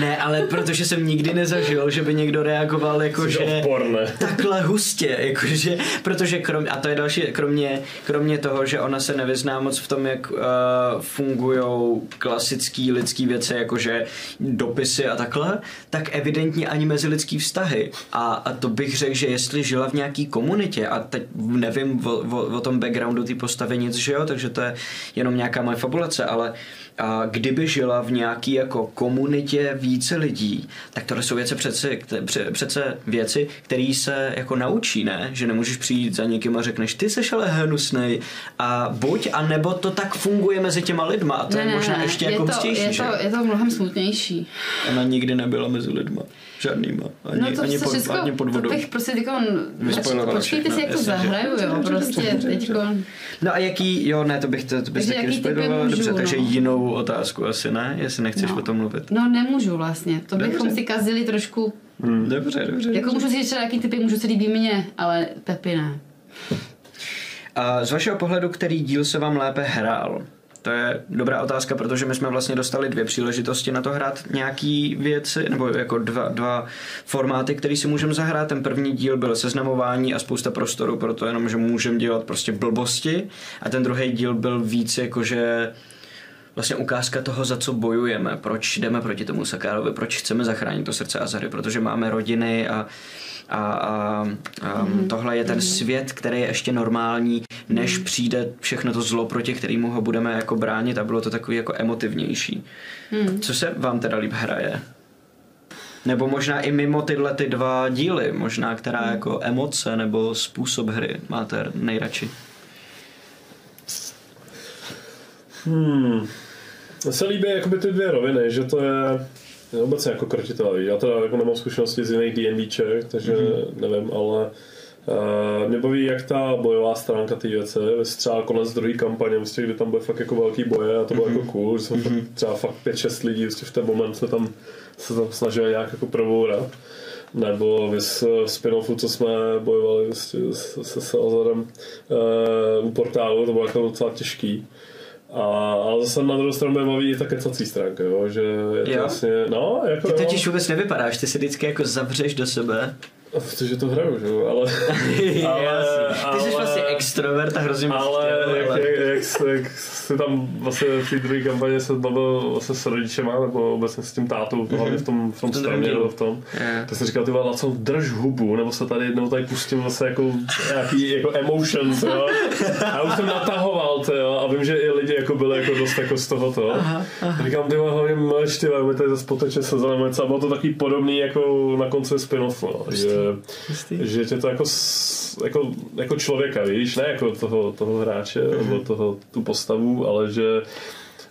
Ne, ale protože jsem nikdy nezažil, že by někdo reagoval jako, Jsi že odporné. takhle hustě, jakože, protože krom, a to je další, kromě, kromě toho, že ona se nevyzná moc v tom, jak uh, fungují klasický lidský věci, jakože dopisy a takhle, tak evidentně ani mezi lidský vztahy. A, a to bych řekl, že jestli žila v nějaký komunitě, a teď nevím o, o, o tom backgroundu té postavy nic, že jo, takže to je jenom nějaká moje fabulace, ale a kdyby žila v nějaký jako komunitě více lidí, tak tohle jsou věci přece, pře- přece věci, které se jako naučí, ne? Že nemůžeš přijít za někým a řekneš, ty seš ale hnusnej a buď, a nebo to tak funguje mezi těma lidma a to je možná ještě je jako to, hustější, je, že? to, je to mnohem smutnější. Ona nikdy nebyla mezi lidma. Žádnýma. Ani, No to ani, se pod, všechno, ani pod to vodou. bych prostě teďko, Vyspoilovala počkejte si, jak to zahraju, jo, prostě teďko. No a jaký, jo, ne, to bych to, to bys taky mužů, dobře, no. takže jinou otázku asi ne, jestli nechceš No. o tom mluvit. No nemůžu vlastně, to bychom Dobře. si kazili trošku, Dobře, dobře. jako můžu si říct jaký typy mužů se líbí mně, ale Pepi ne. A z vašeho pohledu, který díl se vám lépe hrál? To je dobrá otázka, protože my jsme vlastně dostali dvě příležitosti na to hrát nějaký věci, nebo jako dva, dva formáty, které si můžeme zahrát. Ten první díl byl seznamování a spousta prostoru pro to jenom, že můžeme dělat prostě blbosti. A ten druhý díl byl víc jakože vlastně ukázka toho, za co bojujeme, proč jdeme proti tomu Sakárovi, proč chceme zachránit to srdce Azary, protože máme rodiny a, a, a, a Mhm. tohle je ten svět, který je ještě normální, než přijde všechno to zlo, proti kterému ho budeme jako bránit a bylo to takový jako emotivnější. Mhm. Co se vám teda líp hraje? Nebo možná i mimo tyhle ty dva díly, možná která Mhm. jako emoce nebo způsob hry máte nejradši? Hmm. Mně se líbí jakoby ty dvě roviny, že to je obecně jako krotitelé. Já teda jako nemám zkušenosti z jiných D&Dček, takže mm-hmm. nevím, ale Uh, mě baví jak ta bojová stránka té věci, třeba konec druhé kampaně, vlastně, kdy tam bude fakt jako velký boje a to bylo mm-hmm. jako cool, že jsme mm-hmm. třeba fakt 5-6 lidí vlastně v ten moment se tam, se tam snažili nějak jako provourat. Nebo vys spin-offu, co jsme bojovali vlastně se Salazarem uh, u portálu, to bylo jako docela těžký. A, ale zase na druhou stranu mě baví i ta kecací stránka, jo, že je to Jo? vlastně, no, jako Ty jo. totiž vůbec nevypadáš, ty si vždycky jako zavřeš do sebe. Protože to hraju, že jo, [LAUGHS] ale... Jasně. Ty jsi ale- vlastně extrovert a hrozně moc Ale chtěl, jak, ale- jak, jak, jak se tam vlastně v té druhé kampaně se bavil vlastně s rodičema, nebo obecně s tím tátou, hlavně v tom, v tom, V tom straně, nebo v tom. Je. Tak jsem říkal, ty vole, Laco, drž hubu, nebo se tady jednou tady pustím zase jako nějaký jako emotions, jo. A už jsem natahoval, to jo, a vím, že i lidi jako byli jako dost jako z tohoto. Říkám, ty vole, hlavně mlč, ty vole, my tady zase poteče se zelené, a bylo to takový podobný jako na konci spin-offu, no, že, že tě to jako, jako, jako člověka, víš, ne jako toho, toho hráče, nebo toho, tu postavu, ale že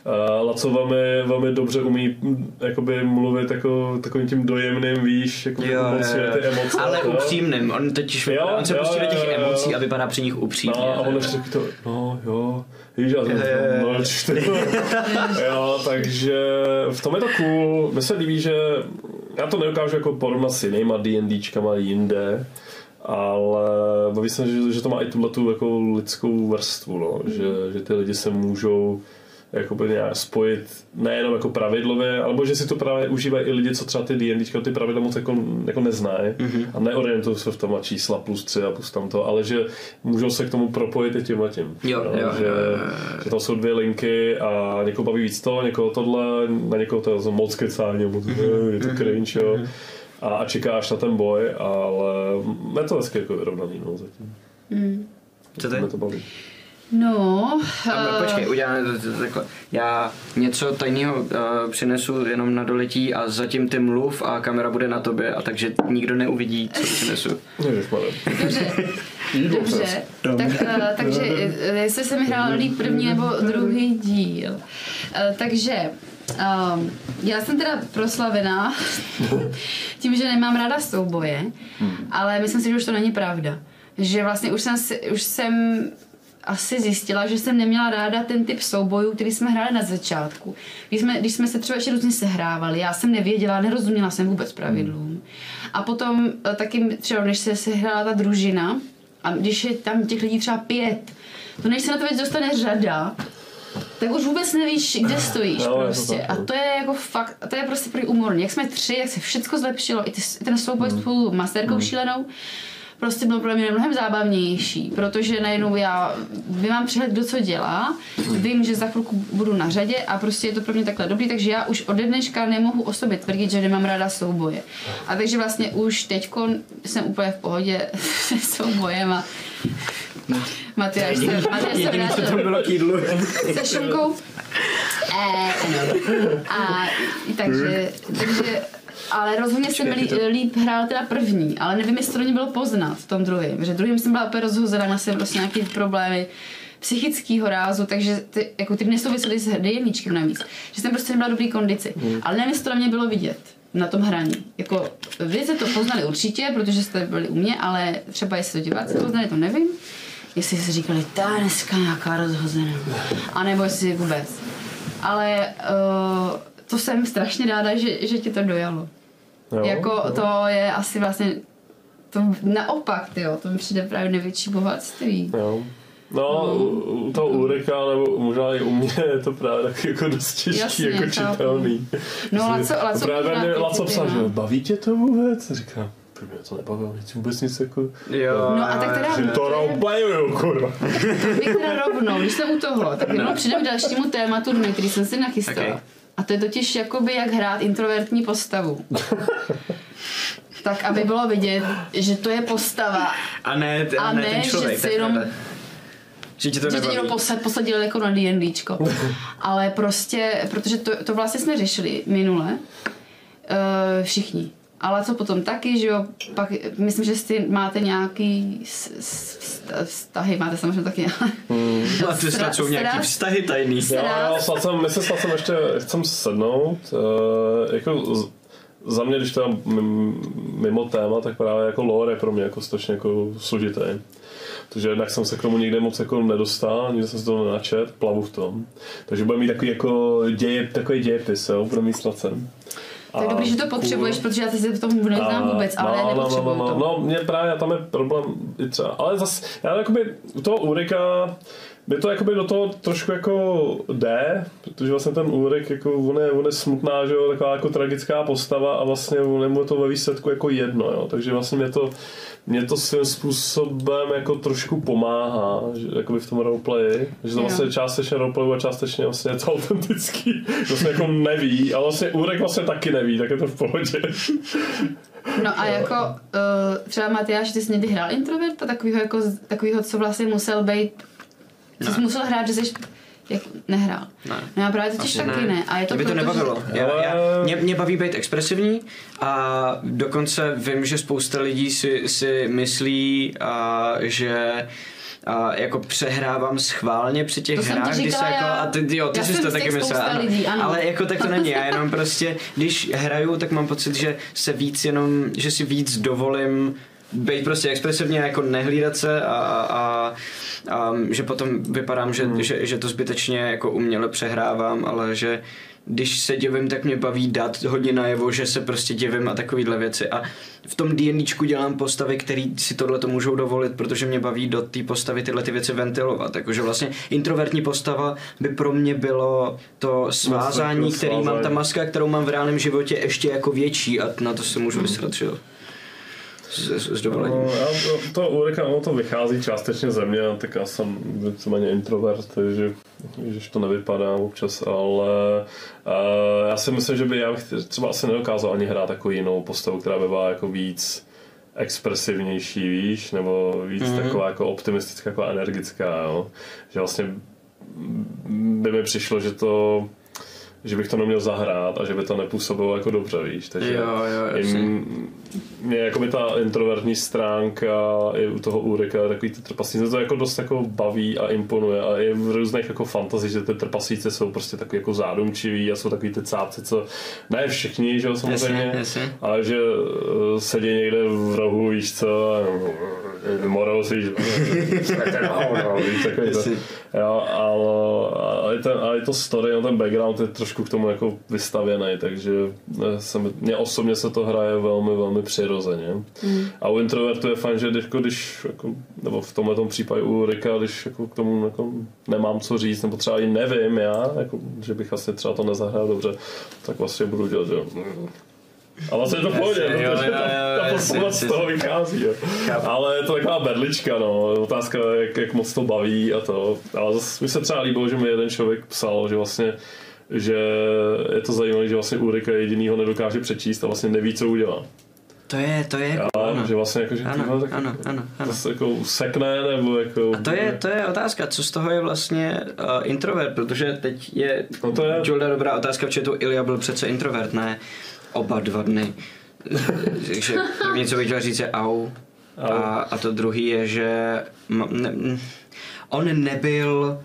Uh, Laco velmi, velmi dobře umí jakoby mluvit jako takovým tím dojemným, víš, jako Jo, umocňuje jo, ty jo. emoce. Ale jo. upřímným, on totiž vypadá, Jo, on se jo, pustí do těch jo, jo, jo. emocí a vypadá při nich upřímně. No, a on ještě to, no jo, víš, Jo, jo, jo. mlč. [LAUGHS] Jo, takže v tom je to cool. Mně se líbí, že já to neukážu jako porovnat s jinýma D&Dčkama jinde, ale baví se, že, že to má i tuhle tu jako lidskou vrstvu, no. že, že ty lidi se můžou jakoby nějak spojit nejenom jako pravidlově, alebo že si to právě užívají i lidi, co třeba ty D&Dčka ty pravidla moc jako, jako neznají mm-hmm. a neorientují se v tom a čísla plus tři a plus tamto, ale že můžou se k tomu propojit i tím tím. Jo, jo, že, jo, jo, že tam jsou dvě linky a někoho baví víc to, někoho tohle, na někoho to je moc kecání, moc, je to cringe, jo. A, a čekáš na ten boj, ale je to hezky jako vyrovnaný, no, zatím. Co ty? Mě to baví. No, A eh, počkej, uděláme to, takhle. Já něco tajného uh, přinesu jenom na doletí a zatím ty mluv a kamera bude na tobě a takže nikdo neuvidí, co [LAUGHS] přinesu. Ježišmarja. Dobře, [LAUGHS] tak, uh, takže jestli se mi hrál líp první nebo druhý díl. Uh, takže um, já jsem teda proslavená [LAUGHS] tím, že nemám ráda souboje, ale myslím si, že už to není pravda. Že vlastně už jsem, už jsem asi zjistila, že jsem neměla ráda ten typ soubojů, který jsme hráli na začátku. Když jsme, když jsme se třeba ještě různě sehrávali, já jsem nevěděla, nerozuměla jsem vůbec pravidlům. A potom eh, taky třeba, než se sehrála ta družina, a když je tam těch lidí třeba pět, to než se na to věc dostane řada, tak už vůbec nevíš, kde stojíš [LAUGHS] No, to prostě. tak, A no. to je jako fakt, to je prostě prý umorný. Jak jsme tři, jak se všechno zlepšilo, i, ten souboj Hmm. spolu masterkou šílenou, prostě byl pro mě mnohem zábavnější, protože najednou já vím přehled, kdo co dělá, vím, že za chvilku budu na řadě a prostě je to pro mě takhle dobrý, takže já už ode dneška nemohu o sobě tvrdit, že nemám ráda souboje. A takže vlastně už teďko jsem úplně v pohodě [LAUGHS] se soubojem a Matyáš se, Matyáš se vrátil bylo k jídlu. se šunkou. Eh, a takže, takže ale rozhodně se mi lí- líp hrál teda první, ale nevím, jestli to bylo poznat v tom druhém, protože druhým jsem byla úplně rozhozená, měla jsem prostě nějaký problémy psychického rázu, takže ty, jako ty nesouvisely s dejemníčkem navíc, že jsem prostě nebyla dobrý kondici. Ale nevím, jestli to na mě bylo vidět na tom hraní. Jako, vy jste to poznali určitě, protože jste byli u mě, ale třeba jestli to diváci poznali, to nevím. Jestli si říkali, ta dneska nějaká rozhozená. A nebo jestli vůbec. Ale uh, to jsem strašně ráda, že, že ti to dojalo. Jo, jako jo. to je asi vlastně to naopak, tyjo, to mi přijde právě největší bohatství. Jo. No, u, u toho Ulrika, nebo možná i u mě je to právě tak jako dost těžký, Jasně, jako čitelný. No, Laco- Laco právě možná mě Laco psal, že no. baví tě to vůbec? A říkám, to mě to nebavilo, nic vůbec nic jako... Jo. No a tak teda, Že to roleplayu, kurva. bych teda rovnou, když jsem u toho, tak [LAUGHS] jenom přijdem k dalšímu tématu dne, který jsem si nachystala. Okay. A to je totiž jakoby jak hrát introvertní postavu. [LAUGHS] tak aby bylo vidět, že to je postava A ne, a A ne, ne, ten že člověk. si tak jenom-. Že ti to že nebaví. někdo posad, posadil jako na D&Dčko. [LAUGHS] Ale prostě, protože to, to vlastně jsme řešili minule, uh, všichni. Ale co potom taky, že jo, pak myslím, že si máte nějaký s- s- vztahy, máte samozřejmě taky, ale A ty snad jsou nějaký vztahy tajný. Jo, jo, snad jsem, my se snad jsem ještě chcem sednout. Uh, jako z, za mě, když to je mimo téma, tak právě jako lore je pro mě jako strašně jako složitý. Protože jednak jsem se k tomu nikdy moc jako nedostal, nikdy jsem se to nenačet, plavu v tom. Takže bude mít takový jako děje, takový dějepis, jo, bude mít sem. To je dobrý, že to potřebuješ, protože já se v tom neznám vůbec, ale no, nepotřebuju no, no, to. no, no, mě právě tam je problém i třeba, ale zase, já jakoby u toho Ulrika, mě to jakoby do toho trošku jako jde, protože vlastně ten Ulrik, jako on je, on je smutná, že jo, taková jako tragická postava a vlastně on je to ve výsledku jako jedno, jo, takže vlastně mě to, mě to svým způsobem jako trošku pomáhá, že, jakoby v tom roleplayi, že to Jo. vlastně částečně roleplayu a částečně vlastně je to autentický, vlastně jako neví, a vlastně Ulrik vlastně taky neví, tak je to v pohodě. No a jako uh, třeba Matyáš, ty jsi někdy hrál introverta, takovýho, jako, takovýho, co vlastně musel být, co jsi musel hrát, že jsi jak, nehrál. Ne. No já právě totiž Asi taky ne. A je to mě by to proto, nebavilo. Že... Já, já, mě, mě baví být expresivní a dokonce vím, že spousta lidí si, si myslí, a, že a jako přehrávám schválně při těch To hrách, kdy se jako, já. a ty, jo, ty jsi to taky myslela, spousta ano. lidí, ano. ale jako tak to není, já jenom [LAUGHS] prostě, když hraju, tak mám pocit, že se víc jenom, že si víc dovolím být prostě expresivně, jako nehlídat se a, a, a že potom vypadám, že, Hmm. že, že to zbytečně jako uměle přehrávám, ale že když se divím, tak mě baví dát hodně najevo, že se prostě divím a takovýhle věci. A v tom D&Dčku dělám postavy, které si tohle to můžou dovolit, protože mě baví do té postavy tyhle ty věci ventilovat. Takže vlastně introvertní postava by pro mě bylo to svázání, který mám, ta maska, kterou mám v reálném životě, ještě jako větší a na to se můžu vysrat, že jo. S, dovolením. No, já, to- to Ulrika, ono to vychází částečně ze mě, tak já jsem víceméně introvert, takže když to nevypadá občas, ale uh, já si myslím, že by já bych třeba asi nedokázal ani hrát takovou jinou postavu, která by byla jako víc expresivnější, víš, nebo víc mm-hmm. taková jako optimistická, jako energická, jo? že vlastně by mi přišlo, že to že bych to neměl zahrát a že by to nepůsobilo jako dobře, víš, takže Jo, jo, jim, mě jako by ta introvertní stránka i u toho Ulrika, takový ty trpasíce, to jako dost jako baví a imponuje a i v různých jako fantazích, že ty trpasíce jsou prostě takový jako zádumčiví a jsou takový ty cápci, co ne všichni, že jo, samozřejmě, Jasně, jasně. ale že uh, sedí někde v rohu, víš co, a morou [LAUGHS] si, [LAUGHS] jo, ale, ale, ten, ale to story, no, ten background je trošku k tomu jako vystavěný, takže se mi, mně osobně se to hraje velmi, velmi přirozeně. Mm. A u introvertu je fajn, že když, jako, když jako, nebo v tomhle případě u Rika, když jako k tomu jako nemám co říct, nebo třeba i nevím já, jako, že bych asi třeba to nezahrál dobře, tak vlastně budu dělat, že jo. A vlastně je to v pohodě, jo, protože jo, ta, jo, ta jasně, postava z toho vychází. Jo. Ale je to taková berlička, no. Otázka, jak, jak moc to baví a to. Ale zase mi se třeba líbilo, že mi jeden člověk psal, že vlastně že je to zajímavé, že vlastně Ulrika jedinýho nedokáže přečíst a vlastně neví, co udělá. To je, to je, A ano. že vlastně jako, že Ano, tyhle, tak ano, ano, ano. zase jako usekne, nebo jako... A to je, to je otázka, co z toho je vlastně uh, introvert, protože teď je, No to je- Julda dobrá otázka, protože tu Ilja byl přece introvert, ne oba dva dny. Takže první, co bych chtěl říct, je au. A, a to druhý je, že ne, on nebyl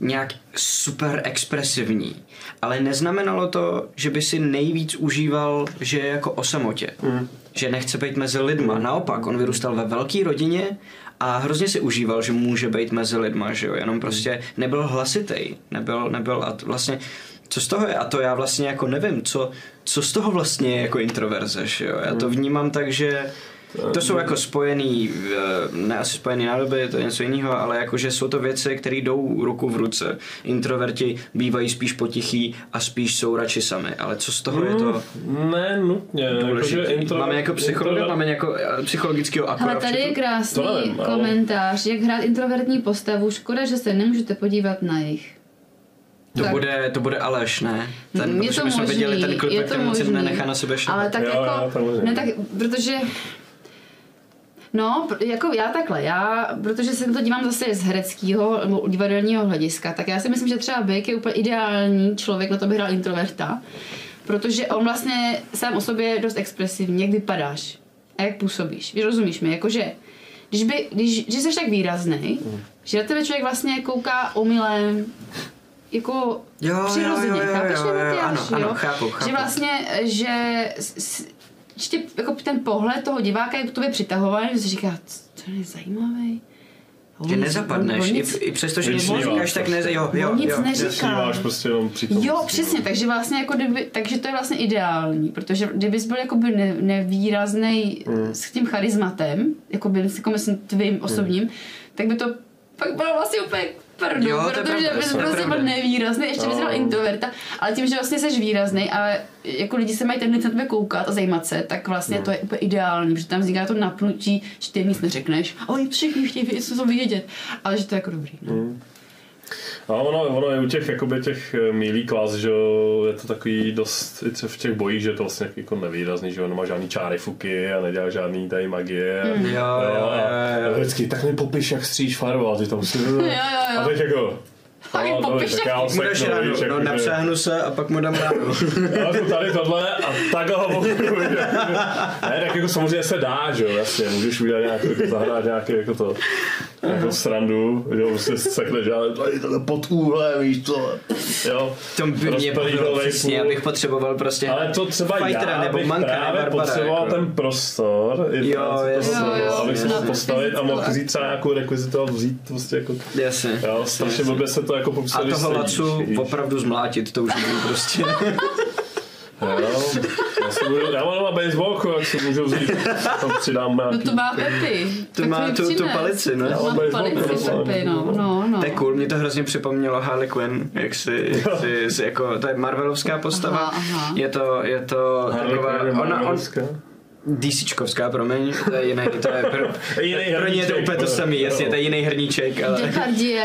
nějak super expresivní, ale neznamenalo to, že by si nejvíc užíval, že je jako o samotě. Mm. Že nechce být mezi lidma. Naopak, on vyrůstal ve velké rodině a hrozně si užíval, že může být mezi lidma, že jo, jenom prostě nebyl hlasitej, nebyl, nebyl a vlastně co z toho je? A to já vlastně jako nevím, co, co z toho vlastně je jako introverze, že jo? Já to vnímám tak, že to jsou jako spojený, eh, ne asi spojený nádoby, to je něco jiného, ale jakože jsou to věci, které jdou ruku v ruce. Introverti bývají spíš potichý a spíš jsou radši sami, ale co z toho je to Ne, nutně. Důležité? intro, Máme jako psychologa, introvert- máme jako eh, psychologického Ale akora. tady je krásný To nevím, ale- komentář, jak hrát introvertní postavu. Škoda, že se nemůžete podívat na jich. To Tak. bude, to bude Aleš, ne? Ten, je protože to jsme možný, viděli ten klip, je to možný. nenechá na sebe šlapat. Ale tak Jo, jako, jo, ne tak, protože No, jako já takhle, já, protože se na to dívám zase z hereckého nebo divadelního hlediska, tak já si myslím, že třeba Bake je úplně ideální člověk na to, by hrál introverta, protože on vlastně sám o sobě je dost expresivní, jak vypadáš a jak působíš. Víš, rozumíš mi? Jakože, když, by, když, když jsi tak výrazný, že na tebe člověk vlastně kouká omylem, jako Jo, přirozeně, jo, jo, jo, chápeš, jo, jo, Matyáš, ano, ano, jo? chápu, chápu. Že vlastně, že s- s- ještě jako ten pohled toho diváka je k tobě přitahovaný, že si říká, "Co- to je zajímavý. On Že nic- nezapadneš, on i, nic- i přesto, že něco Vyčníváš říkáš, tak ne, prostě. jo, jo, On nic jo. neříká. Sníváš prostě jenom přítomnost. Jo, přesně, takže vlastně jako kdyby, takže to je vlastně ideální, protože kdybys byl jakoby ne, nevýrazný Mm. s tím charizmatem, jakoby jako myslím tvým osobním, tak by to pak bylo vlastně úplně prdel, Jo, to je protože to je prostě byl pravda. nevýrazný, ještě bys byl introverta, ale tím, že vlastně jsi výrazný a jako lidi se mají tendenci na tebe koukat a zajímat se, tak vlastně No. to je úplně ideální, protože tam vzniká to napnutí, že ty nic neřekneš a oni všichni chtějí co to vědět, ale že to je jako dobrý. No. Mm. A ono, ono je u těch, jakoby těch eh, mílí klas, že jo, je to takový dost, i v těch bojích, že je to vlastně jako nevýrazný, že jo, nemá žádný čáry fuky a nedělá žádný tady magie. Mm. Jo, a, jo, jo, jo. a vždycky, tak mi popiš, jak stříš farbu, a ty tam si... [LAUGHS] jo, jo. A teď jako... [LAUGHS] Tak no, popiš, tak jak- já Mu dáš seknu, ráno, víš, no napřáhnu se a pak mu dám ráno. [LAUGHS] já jsem tady tohle a takhle ho Ne, tak jako samozřejmě se dá, že jo, jasně, můžeš udělat nějaký, jako zahrát nějaký jako to, jako srandu, že jo, prostě sekneš, ale tady tohle pod úhlem, víš co, jo. To by mě to přesně, abych potřeboval prostě Ale to třeba fightera já nebo bych manka, právě nebo barbara, potřeboval jako. ten prostor, Jo, to, jasně, to, jo, abych se mohl postavit a mohl vzít třeba nějakou rekvizitu a vzít prostě jako, Jasně. jo, strašně blbě se to jako A popsali. toho Lacu opravdu zmlátit, to už nevím prostě. [LAUGHS] Jo, já, si můžu, já mám doma baseballku, jak si můžu vzít, tam přidám No nějaký... to má Pepi. To má tu, tu palici, no. Já Má mám palici no. Pepi, no, no, no. To je cool, mě to hrozně připomnělo Harley Quinn, jak si, jak si, si jako, to je Marvelovská postava, Aha, aha. je to, je to taková, ona, on, DCčkovská, promiň, to je jiný, to je pro, [LAUGHS] Jiný pro ně je to úplně to no. samý, jasně, to je jiný hrníček, ale Depardieu.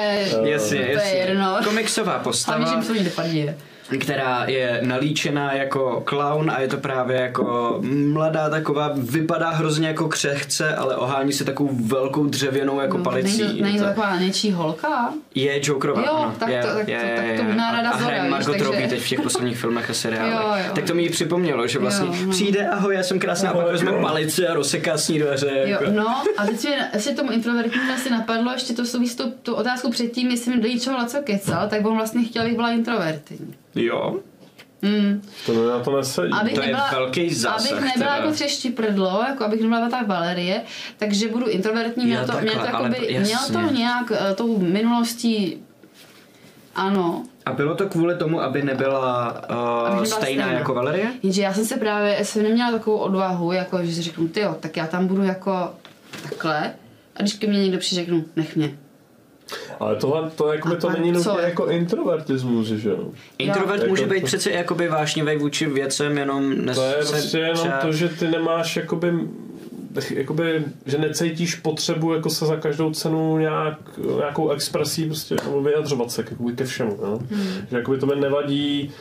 [LAUGHS] jasně, To je jasně. jedno. Komiksová Hlavně, že postava, jim jsou Depardieu. Která je nalíčená jako clown a je to právě jako mladá taková, vypadá hrozně jako křehce, ale ohání se takovou velkou dřevěnou jako palicí. Není to, není to taková něčí holka? Je Jokerová, Jo, ano. tak je, to- tak to- je, tak to je, možná a- hraje Margot takže- Robbie teď v těch posledních filmech a seriálech. Jo, jo. Tak to mi ji připomnělo, že vlastně Jo, no. přijde, ahoj, já jsem krásná, a pak vezme palici a rozseká s ní dveře. Jo, Jako. no a teď mi ještě tomu introvertnímu asi napadlo, ještě to souvisí s tou, tu otázku předtím, jestli mi do něčeho Laco kecal, tak on vlastně chtěl, abych byla introvertní. Jo, Mm. To mi na to nesedí. Abych To je nebyla, velký zásah, Abych nebyla teda. jako třešti prdlo, jako abych nebyla ta Valerie, takže budu introvertní, Jo, mělo to, takhle, mělo to, jakoby, mělo to nějak eh, tou minulostí, ano, a bylo to kvůli tomu, aby nebyla uh, nebyla stejná stejná. jako Valerie? jenže já jsem se právě, jsem neměla takovou odvahu, jako že si řeknu, ty jo, tak já tam budu jako takhle, a když ke mně někdo přijde, řeknu, nech mě. Ale tohle, to, jakoby, to není nutně jako introvertismus, že jo? Introvert Jako může to- být přece jakoby vášnivý vůči věcem, jenom nes, To je se prostě jenom třeba- to, že ty nemáš jakoby jakoby, že necítíš potřebu jako se za každou cenu nějak, nějakou expresí prostě, nebo vyjadřovat se jakoby ke všemu, jo? Hmm. Že jakoby to mi nevadí,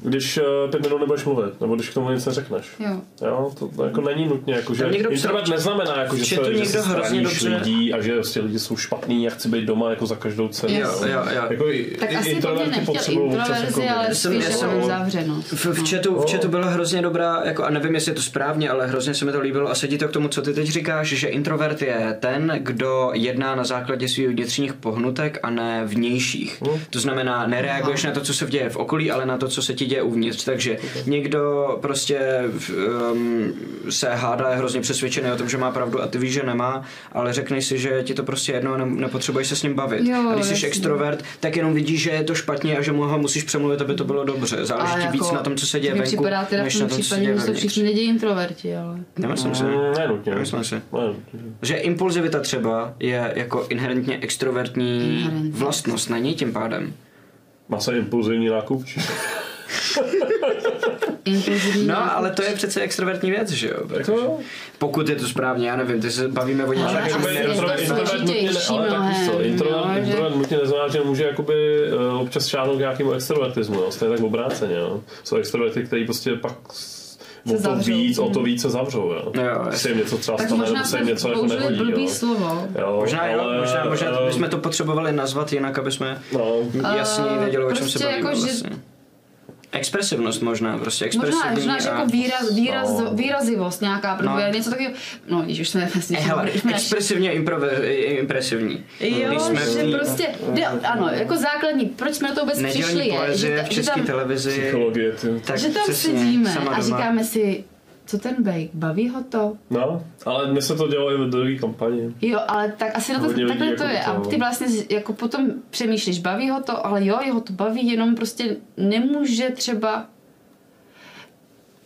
když eh, pět minut nebudeš mluvit, nebo když k tomu nic neřekneš. Jo. Jo, to, to jako není nutně, jako, že psal- neznamená, jako, že, to že někdo se hrozně dobře- lidí a že prostě lidi jsou špatný a chci být doma jako za každou cenu. Jo, jo, jo. Jako, i- Tak i asi nechtěl potřebují občas introverzi, jako- ale Já jsem- spíš já jako jsem- uzavřenost. V, v, chatu, v chatu byla hrozně dobrá, jako, a nevím, jestli je to správně, ale hrozně se mi to líbilo a sedí to k tomu, co ty teď říkáš, že introvert je ten, kdo jedná na základě svých vnitřních pohnutek a ne vnějších. To znamená, nereaguješ na to, co se děje v okolí, ale na to, co se ti děje uvnitř. Takže někdo prostě um, se hádá, je hrozně přesvědčený o tom, že má pravdu a ty víš, že nemá, ale řekneš si, že ti to prostě jedno a ne, nepotřebuješ se s ním bavit. Jo, a když jsi extrovert, tak jenom vidíš, že je to špatně a že mu ho musíš přemluvit, aby to bylo dobře. Záleží ti víc na tom, co se děje venku, připadá teda v než tom na tom, co se případě, děje vevnitř. všichni lidi introverti, ale... Nemyslím si. Mm, Ne, nutně. Myslím si. Že impulzivita třeba je jako inherentně extrovertní vlastnost, není tím pádem. Má se impulzivní nákup? No, ale to je přece extrovertní věc, že jo? Jo. Pokud je to správně, já nevím, ty se bavíme o něčem, je to introvert- nutně že- neznamená, že může jakoby uh, občas šáhnout k nějakému extrovertismu, jo. Stejně tak obráceně, jo. Jsou extroverty, kteří prostě pak Se o to zavřou. víc, o to Mm. víc se zavřou, jo. Jo. Se jim něco třeba Tak stane, možná nebo se jim jsme něco jako použili nehodí, blbý jo. slovo. Jo, Možná jo, ale, možná, možná eh, bychom to potřebovali nazvat jinak, aby jsme No, jasně Eh, věděli, o čem se prostě bavíme jako, že- vlastně. Expresivnost možná, prostě Možná, expresivní. možná že a- jako výraz, výraz, No. výrazivost nějaká, nebo No. něco takového, no když už jsme vlastně... Eh, [LAUGHS] Hele, jsme expresivně improve, impresivní. Jo, Když jsme v že té prostě, jde, ano, jako základní, proč jsme na to vůbec přišli nedělní je, poezie že, v ta, že české tam, televizi, tak že tam přesně, sedíme a říkáme si, co ten bake, baví ho to? No, ale dnes se to dělo i v druhé kampani. Jo, ale tak asi na to, takhle to jako je. A ty vlastně jako potom přemýšlíš, baví ho to, ale jo, jeho to baví, jenom prostě nemůže třeba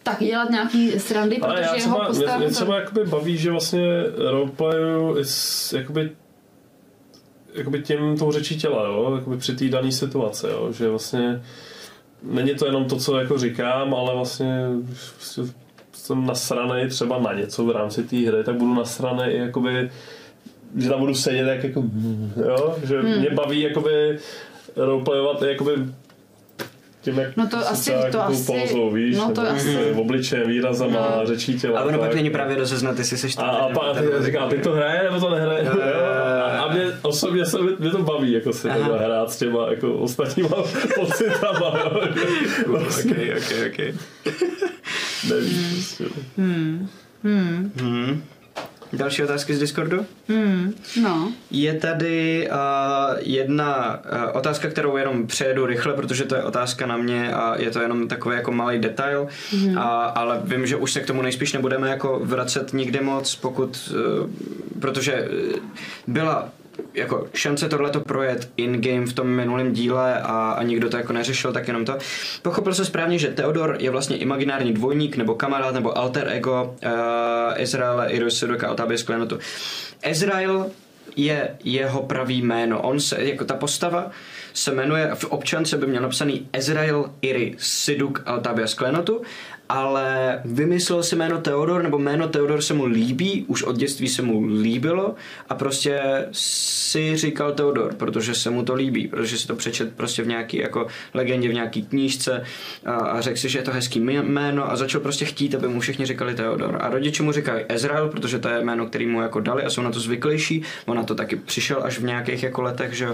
tak dělat nějaký srandy, Ale já protože jeho třeba, mě, postava... mě to- třeba jakoby baví, že vlastně roleplayu jakoby jakoby tím tou řečí těla, jo? Jakoby při té dané situaci, jo? že vlastně není to jenom to, co jako říkám, ale vlastně prostě jsem nasranej třeba na něco v rámci té hry, tak budu nasranej i jakoby že tam budu sedět jak jako, jo, že Hmm. mě baví jakoby roleplayovat jakoby tím, jak No to si asi- to jako asi- pózou, víš, no to nebo asi- v obličejem, výrazama, No. řečí těla. Ale ono pak není právě rozeznat, jestli seš A, a, pa, a ty říká, a ty to hraje nebo to nehraje? Jo, jo, jo, jo. A, a mě osobně se, mě to baví, jako si Aha. takhle hrát s těma jako ostatníma [LAUGHS] pocitama. jo. Vlastně, Okay, okay, okay. Nevím, prostě. Hmm. Další otázky z Discordu? Hmm, no. Je tady uh, jedna uh, otázka, kterou jenom přejedu rychle, protože to je otázka na mě a je to jenom takový jako malý detail, mm. a, ale vím, že už se k tomu nejspíš nebudeme jako vracet nikdy moc, pokud, uh, protože byla jako šance tohleto projet in-game v tom minulém díle a, a nikdo to jako neřešil, tak jenom to. Pochopil se správně, že Theodor je vlastně imaginární dvojník nebo kamarád nebo alter ego uh, Izraele Irosudoka Altabie Sklenotu. Ezrael je jeho pravý jméno. On se, jako ta postava se jmenuje, v občance by měl napsaný Ezrael Iri Siduk Altabia Sklenotu, ale vymyslel si jméno Theodor, nebo jméno Theodor se mu líbí, už od dětství se mu líbilo a prostě si říkal Theodor, protože se mu to líbí, protože si to přečet prostě v nějaký jako legendě, v nějaký knížce a, a řekl si, že je to hezký jmé- jméno a začal prostě chtít, aby mu všichni říkali Theodor. A rodiče mu říkají Ezrael, protože to je jméno, který mu jako dali a jsou na to zvyklejší. On na to taky přišel až v nějakých jako letech, že.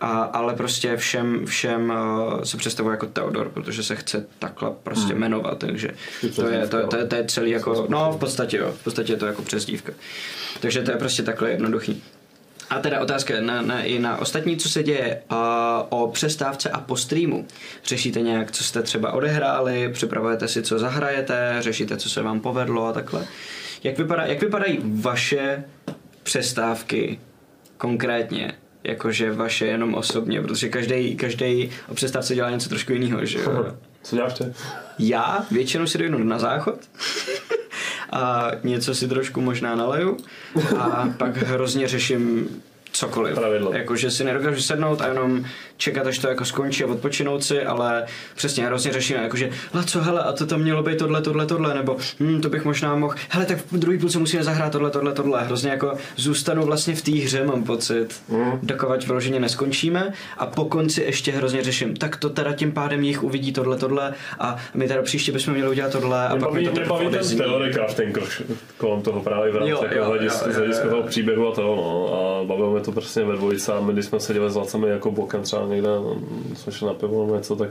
A, ale prostě všem, všem uh, se představuje jako Theodor, protože se chce takhle prostě Hmm. jmenovat, takže to je, to, je- to, je, to je celý jako, no v podstatě jo, v podstatě je to jako přezdívka. Takže to je prostě takhle jednoduchý. A teda otázka na, na, i na ostatní, co se děje uh, o přestávce a po streamu. Řešíte nějak, co jste třeba odehráli, připravujete si, co zahrajete, řešíte, co se vám povedlo a takhle. Jak, vypadá, jak vypadají vaše přestávky konkrétně? Jakože vaše jenom osobně, protože každý, každý o přestávce dělá něco trošku jiného, že jo? [LAUGHS] Co děláš ty? Já většinou si dojdu na záchod [LAUGHS] a něco si trošku možná naleju a pak hrozně řeším cokoliv. Pravidlo. Jakože si nedokážu sednout a jenom čekat, až to jako skončí a odpočinout si, ale přesně hrozně řeším, jakože, co, hele, a to tam mělo být tohle, tohle, tohle, nebo hm, to bych možná mohl, hele, tak v druhý půlce musíme zahrát tohle, tohle, tohle. Hrozně jako zůstanu vlastně v té hře, mám pocit, Mm. dokovat vyloženě neskončíme a po konci ještě hrozně řeším, tak to teda tím pádem jich uvidí tohle, tohle a my teda příště bychom měli udělat tohle a Mě pak baví, mi to baví ten odezní. theory crafting troš- kolem toho právě v rámci Jo, jako jo, hlediska, jo, z jo, hlediska jo. toho příběhu a toho, no. A bavilo mě to prostě ve dvojice a my, když jsme seděli s Lacemi jako bokem třeba někde, mm, jsme šli na pivo nebo něco, tak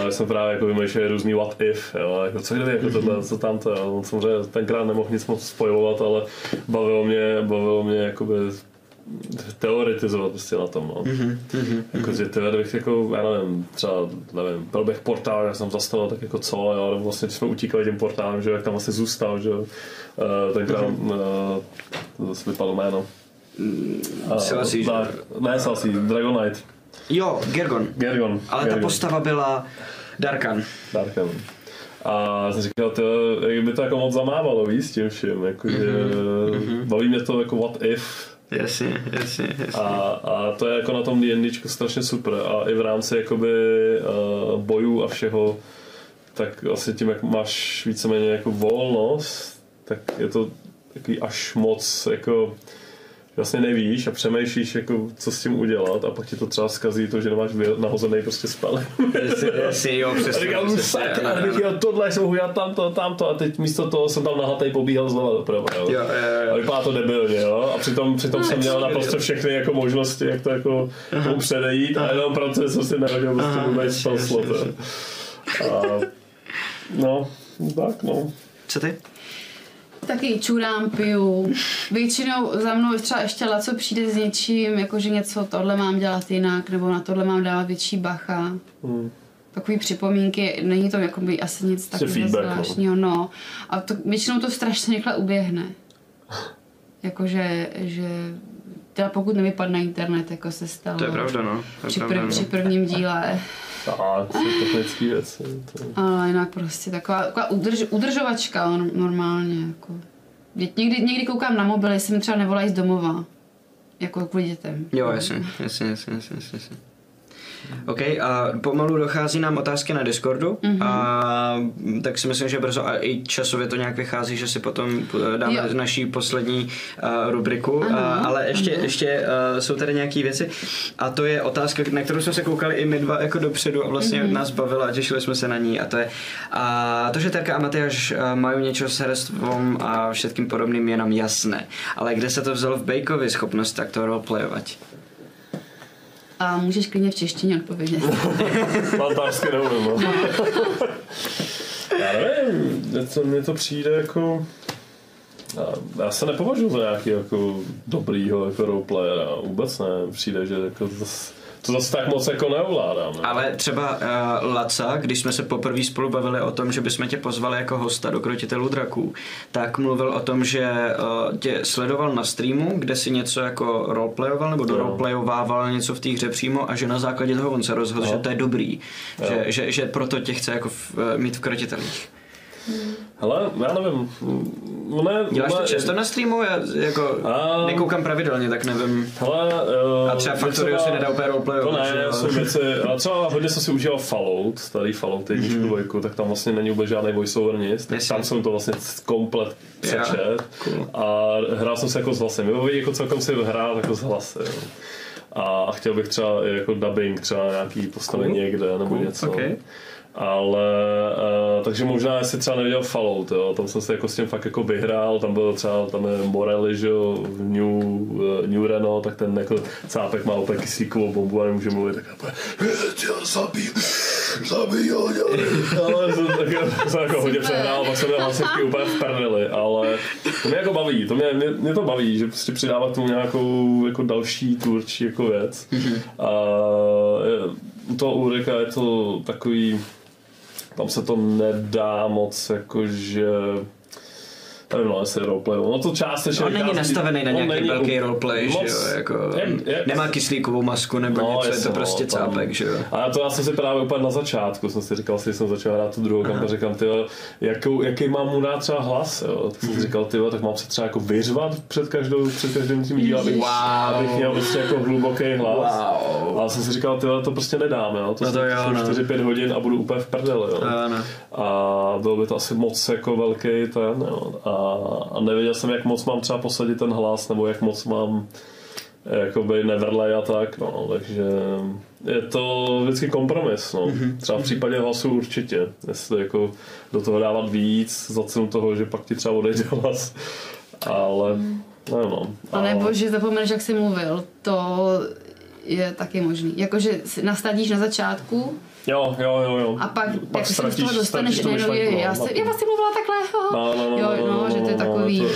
uh, jsem právě jako vymýšlel různý what if, jo, jako co kdyby, jako tohle, co tamto, jo. Samozřejmě tenkrát nemohl nic moc spojovat, ale bavilo mě, bavilo mě jakoby teoretizovat prostě na tom, no. Mhm, mhm. Jako, že ty bych jako, já nevím, třeba, nevím, byl bych portál, já jsem zastavil, tak jako co, jo, nebo vlastně, když jsme utíkali tím portálem, že jak tam vlastně zůstal, že jo, uh, tenkrát, uh, to zase vypadlo jméno. Uh, Selassie, ne, ne Selassie, Dragonite, Jo, Gergon. Gergon. Ale ta Gergon. postava byla Darkan. Darken. A jsem říkal, to, jak by to jako moc zamávalo, víc s tím vším, jako, že mhm. baví mě to jako what if, Jasně, jasně, jasně. A, a to je jako na tom D&Dčku strašně super a i v rámci jakoby uh, bojů a všeho tak vlastně tím, jak máš víceméně jako volnost, tak je to takový až moc jako vlastně nevíš a přemýšlíš, jako, co s tím udělat a pak ti to třeba zkazí to, že nemáš nahozený prostě. Jasně, jasně, [LAUGHS] jo, A přesně. říkám, sakra, bych ano. dělal tohle, jsem dělat tamto, tamto a teď místo toho jsem tam nahatej pobíhal zleva doprava. Jo. Jo, jo, jo. A vypadá to debilně, jo? A přitom, přitom jsem měl naprosto všechny jako možnosti, jak to jako tomu předejít a jenom proto jsem si nehodil prostě vůbec spell slot. jo. A, no, tak no. Co ty? Taky čurám, piju. Většinou za mnou třeba ještě Laco přijde s něčím, jakože něco tohle mám dělat jinak, nebo na tohle mám dávat větší bacha. Hmm. Takový připomínky, není to jakoby asi nic takového no. zvláštního, no. A to, většinou to strašně rychle uběhne. Jakože, že teda pokud nevypadne internet, jako se stalo. To je pravda, no. To je Při, pravda, prv, no. při prvním díle. A to technické věci. To... Ale jinak prostě taková, taková udrž, udržovačka on- normálně. Jako. Někdy, někdy koukám na mobil, jestli mi třeba nevolají z domova. Jako kvůli dětem. Jo, jasně, jasně, jasně, jasně, jasně. OK, a pomalu dochází nám otázky na Discordu Mhm. mm-hmm. a tak si myslím, že brzo a i časově to nějak vychází, že si potom eh, dáme Jo. naší poslední uh, rubriku, Ano, uh, ale ještě, ano. ještě uh, jsou tady nějaké věci a to je otázka, na kterou jsme se koukali i my dva jako dopředu a vlastně Mhm. mm-hmm. nás bavila a těšili jsme se na ní a to je a to, že Terka a Matyáš mají něco s herstvom a všetkým podobným je nám jasné, ale kde se to vzalo v Bejkovi schopnost takto roleplayovat? A můžeš klidně v češtině odpovědět. [LAUGHS] Fantasticky neumím, no. Já nevím, mně to, mně to přijde jako... Já, já se nepovažuji za nějaký jako dobrýho jako roleplayera, vůbec ne, přijde, že jako zas, to zase tak moc jako neovládám. Ne? Ale třeba uh, Laca, když jsme se poprvé spolu bavili o tom, že bychom tě pozvali jako hosta do Krotitelů draků, tak mluvil o tom, že uh, tě sledoval na streamu, kde si něco jako roleplayoval nebo doroleplayovával něco v té hře přímo a že na základě toho on se rozhodl, No. že to je dobrý, Jo. že, že, že proto tě chce jako v, uh, mít v Krotitelích. Hele, já nevím, ne, Děláš to často na streamu? Já jako A- nekoukám pravidelně, tak nevím. Hele, uh, A třeba Factorio si nedá úplně roleplayovat, To ne, jo? jsou věci, ale třeba hodně jsem si užíval Fallout, starý Fallout jedničku, Mhm. dvojku, tak tam vlastně není vůbec žádný voiceover nic, tak Jasně. tam jsem to vlastně komplet přečet cool. a hrál jsem se jako s hlasem. Jo, jako celkem si hrál jako s hlasem. A chtěl bych třeba jako dubbing, třeba nějaký postavení Cool. někde nebo Cool, něco. okay. Ale, uh, takže možná jestli třeba neviděl Fallout, jo, tam jsem se jako s tím fakt jako vyhrál, tam byl třeba, tam je Morelli, že jo, v New, uh, New Reno, tak ten jako cápek má úplně kyslíkovou bombu a nemůže mluvit, tak tě zabij, zabij ho, ale jsem, tak, jsem jako hodně přehrál, pak jsem měl hlasivky úplně v prdeli, ale to mě jako baví, to mě, mě, mě to baví, že prostě přidávat tomu nějakou jako další tvůrčí jako věc. A je, u toho Ulrika je to takový, tam se to nedá moc jakože nevím, no, jestli roleplay. No to částečně On není nastavený na nějaký není velký roleplay, že moc- jo, jako je- je- nemá kyslíkovou masku nebo No, něco, je to prostě no, cápek, že jo. Ale to já jsem si právě úplně na začátku, jsem si říkal, že jsem začal hrát tu druhou kampaň, říkám, ty, jakou, jaký mám mu dát třeba hlas, jo? Tak jsem si říkal, ty, tak mám se třeba jako vyřvat před, každou, před každým tím dílem, abych, Wow. abych měl prostě jako hluboký hlas. Wow. Ale jsem si říkal, ty, to prostě nedám, jo? To, No to jsou- jo, jsou no. 4-5 hodin a budu úplně v prdeli, jo? A bylo by to asi moc jako velký ten, jo. A, a nevěděl jsem, jak moc mám třeba posadit ten hlas, nebo jak moc mám jakoby nevrlej a tak, no, takže je to vždycky kompromis, no. Mhm. Třeba v případě hlasu určitě, jestli jako do toho dávat víc, za cenu toho, že pak ti třeba odejde [LAUGHS] hlas, ale nevím, no. A nebo že zapomeneš, jak jsi mluvil, to je taky možný. Jakože si nastavíš na začátku Jo, jo, jo, jo. a pak, Pak jak se z toho dostaneš, tu najednou je, myšlenku, no. já, se, já vlastně mluvila takhle. No, no, no, jo, no, no, no, že to je no, takový, no,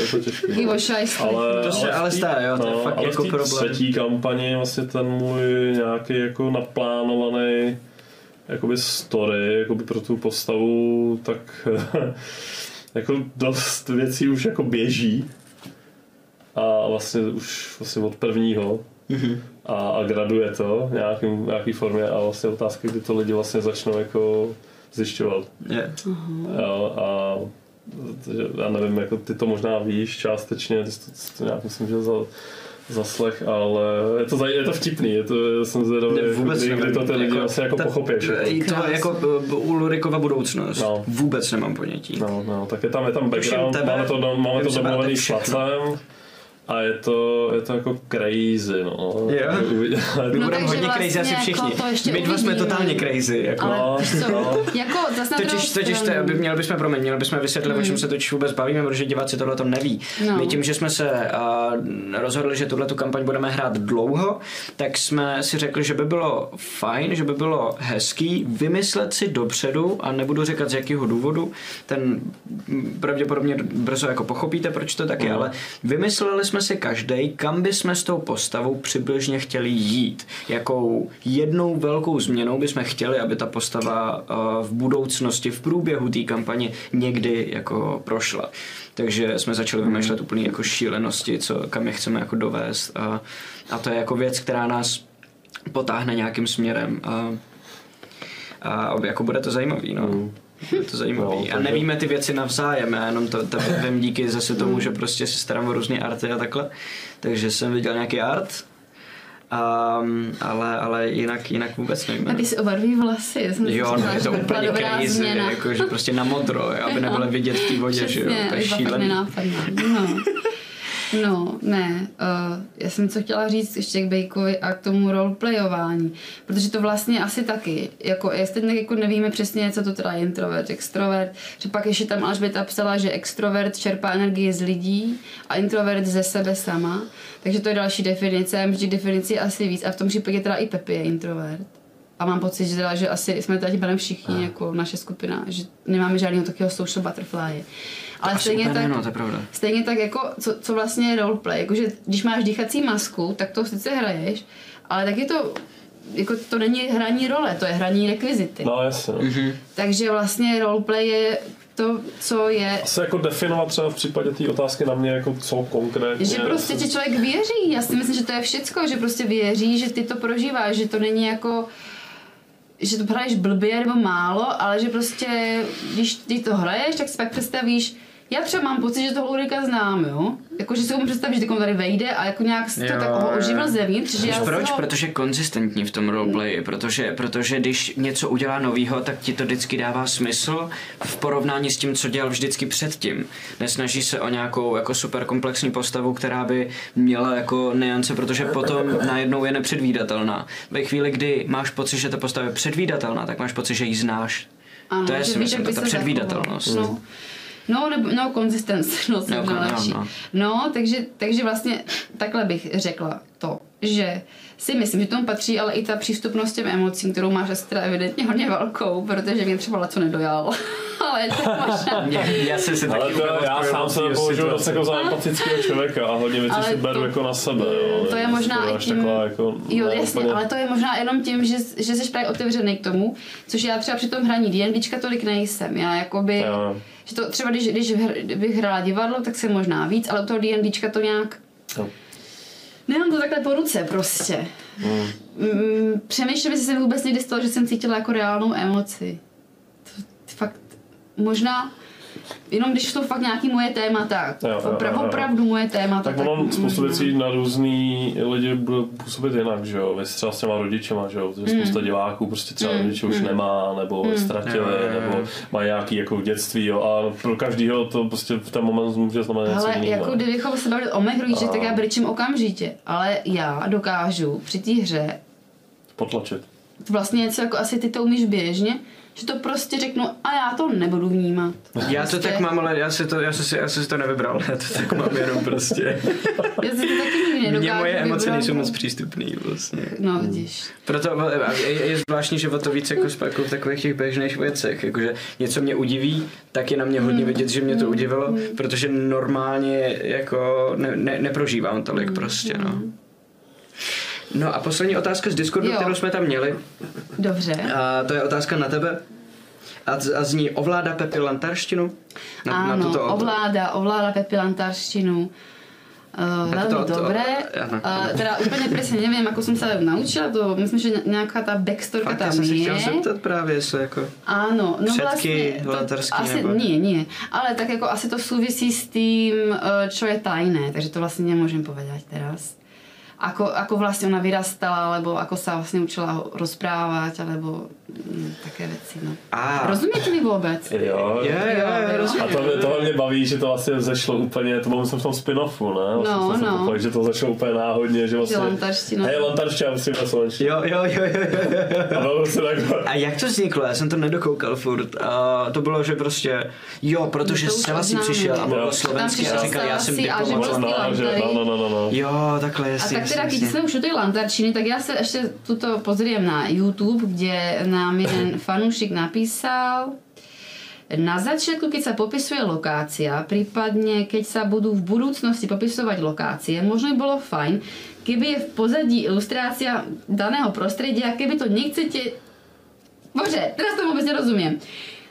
takový no. ošajství. Ale, To se ale stane, jo, to je fakt ale jako problém. třetí kampani vlastně ten můj nějaký jako naplánovaný jakoby story jakoby pro tu postavu, tak [LAUGHS] jako dost věcí už jako běží a vlastně už vlastně od prvního a, a graduje to v nějakým, nějaký formě a vlastně otázky, kdy to lidi vlastně začnou jako zjišťovat. Je. Jo, a takže já nevím, jako ty to možná víš částečně, ty jsi to, ty to nějak myslím, že za, zaslech, ale je to, je to vtipný, je to, já jsem zvědavý, Ne, jako, vůbec kdy, kdy to ty lidi vlastně jako ta- pochopí. i To je jako uh, Ulrikova budoucnost. No. Vůbec nemám ponětí. No, no, tak je tam, je tam background, tebe, máme to, máme to domluvený s všechno. A je to, je to jako crazy, no. Jo. My No, budeme hodně crazy asi vlastně všichni. jako to ještě My dva jsme totálně crazy. Jako. Ale No, co, no. jako zase Totiž, totiž to, stranu. by měli bychom, promiň, měli bychom vysvětlit, o čem se totiž vůbec bavíme, protože diváci tohle to neví. No. My tím, že jsme se uh, rozhodli, že tuhle tu kampaň budeme hrát dlouho, tak jsme si řekli, že by bylo fajn, že by bylo hezký vymyslet si dopředu, a nebudu říkat z jakého důvodu, ten mm, pravděpodobně brzo jako pochopíte, proč to tak je, ale vymysleli jsme si každý, kam by jsme s tou postavou přibližně chtěli jít. Jakou jednou velkou změnou bychom chtěli, aby ta postava uh, v budoucnosti, v průběhu té kampaně někdy jako prošla. Takže jsme začali vymýšlet úplně jako šílenosti, co, kam je chceme jako dovést a, a to je jako věc, která nás potáhne nějakým směrem a, a jako bude to zajímavý, no. Bude to zajímavý. No, a nevíme ty věci navzájem, já jenom to, to vím díky zase tomu, že prostě si starám o různé arty a takhle. Takže jsem viděl nějaký art, um, ale, ale jinak, jinak vůbec nevím. A ty si obarví vlasy. já jsem Jo, no, je to úplně crazy, změna. jako, že prostě na modro, jo, aby nebylo vidět v té vodě, že jo, Přesně, to je je šílený. nenápadná. No. [LAUGHS] No, ne. Uh, já jsem co chtěla říct ještě k Bejkovi a k tomu roleplayování. Protože to vlastně asi taky. Jako, jestli jako nevíme přesně, co to teda je introvert, extrovert. Že pak ještě tam Alžběta psala, že extrovert čerpá energii z lidí a introvert ze sebe sama. Takže to je další definice. Já myslím, že definici je asi víc. A v tom případě teda i Pepi je introvert. A mám pocit, že, teda, že asi jsme tady všichni, jako naše skupina, že nemáme žádného takového social butterfly. Ale Asi stejně tak, ne, no, to je pravda. Stejně tak jako, co, co vlastně je roleplay, jakože když máš dýchací masku, tak to sice hraješ, ale taky to, jako to není hraní role, to je hraní rekvizity. No jasně. Mhm. Takže vlastně roleplay je to, co je Asi jako definovat třeba v případě té otázky na mě, jako co konkrétně. že prostě ti člověk věří. Já si myslím, že to je všecko, že prostě věří, že ty to prožíváš, že to není jako že to hraješ blbě nebo málo, ale že prostě, když ty to hraješ, tak si pak představíš, já třeba mám pocit, že toho Ulrika znám, jo? Jako, že si můžu představit, že tady vejde a jako nějak to Jo, tak ho oživil zevnitř, že Víš já proč? si ho... Protože je konzistentní v tom roleplay, protože, protože když něco udělá novýho, tak ti to vždycky dává smysl v porovnání s tím, co dělal vždycky předtím. Nesnaží se o nějakou jako super komplexní postavu, která by měla jako niance, protože potom najednou je nepředvídatelná. Ve chvíli, kdy máš pocit, že ta postava je předvídatelná, tak máš pocit, že ji znáš. Ano, to je že si myslím, ta se předvídatelnost. No. No, nebo, no, konzistentnost No, no, kon- no, no, lepší. no. No. takže, takže vlastně takhle bych řekla to, že si myslím, že tomu patří ale i ta přístupnost těm emocím, kterou máš Estra evidentně hodně velkou, protože mě třeba co nedojal. [LAUGHS] ale to [LAUGHS] máš... Já jsem se Ale taky to, já sám se považuji dost jako za empatického člověka a hodně věcí si beru to- jako na sebe. Jo. To je možná i tím, taková jako, jo ne jasně, úplně- ale to je možná jenom tím, že, že jsi právě otevřený k tomu, což já třeba při tom hraní D&Dčka tolik nejsem, já jakoby, Jo. Že to třeba když, když bych hrála divadlo, tak jsem možná víc, ale u toho D&Dčka to nějak, Jo. nemám to takhle po ruce prostě. Mm, přemýšlím, jestli jsem vůbec někdy stalo, že jsem cítila jako reálnou emoci. To, fakt, možná, jenom když jsou fakt nějaký moje témata, Jo, jo, opra- jo, jo. opravdu moje témata. Tak ono spoustu možná. věcí na různý lidi bude působit jinak, že jo. Vy třeba s těma rodičema, že jo. Protože spousta diváků prostě třeba rodiče už nemá, nebo ztratili, Jo, jo, jo. nebo mají nějaký jako dětství, jo. A pro každýho to prostě v ten moment může znamenat něco Ale jako kdybychom se bavili o mých rodičích, tak já brečím okamžitě. Ale já dokážu při té hře Potlačit. vlastně něco jako asi ty to umíš běžně, že to prostě řeknu a já to nebudu vnímat. Já to Prostě- tak mám, ale já si to, já si, já si to nevybral, já to tak mám jenom prostě. [LAUGHS] Já si to taky nikdy Mně moje emoce vybrat. nejsou moc přístupný vlastně. No vidíš. Proto je, je zvláštní, že o to víc jako, jako v takových těch běžných věcech, jakože něco mě udiví, tak je na mě hodně vidět, že mě to udivilo, protože normálně jako ne, ne, neprožívám tolik prostě, no. No a poslední otázka z Discordu, Jo. kterou jsme tam měli, Dobře. a to je otázka na tebe. A, z- a zní, ovládá Pepi lantarštinu? Na, ano, tuto- ovládá, ovládá pepilantarštinu. Uh, velmi to- to- dobré. ano. Uh, teda úplně přesně nevím, jako jsem se naučila, to myslím, že nějaká ta backstorka Fakt, já tam jsem se je. chtěl zeptat právě, jestli jako... Ano, no Předky vlastně, to, asi, nebo- Nie, nie, ale tak jako asi to súvisí s tým, eh, čo je tajné, takže to vlastně nemôžem povedať teraz. Ako, ako vlastne ona vyrastala, alebo ako sa vlastne učila rozprávať, alebo mm, také veci, no. A. Rozumiete mi vôbec? Jo, Je, je, je, rozumím. A to mě, tohle mě baví, že to vlastně vzešlo úplně, to bylo myslím v tom spin-offu, ne? Vlastně No, jsem no. pochopil, že to začalo úplně náhodně, že vlastně... lantarština. Hej, lantarština, musím na slovenštině. Jo, jo, jo, jo, jo, jo. A takhle. A jak to vzniklo? Já jsem to nedokoukal furt. A to bylo, že prostě, jo, protože No Sela si přišel a Jo. mluvil slovensky a říkal, já jsem diplomat. No, no, no, no, no. Jo, takhle, A jasně, tak teda, jasně, keď jasně. sme už u tej lantarčiny, tak ja sa ešte tuto pozriem na YouTube, kde nám jeden fanúšik napísal na začiatku, keď sa popisuje lokácia, prípadne keď sa budú v budúcnosti popisovať lokácie, možno by bolo fajn, keby je v pozadí ilustrácia daného prostredia, keby to nechcete... Bože, teraz to vôbec nerozumiem.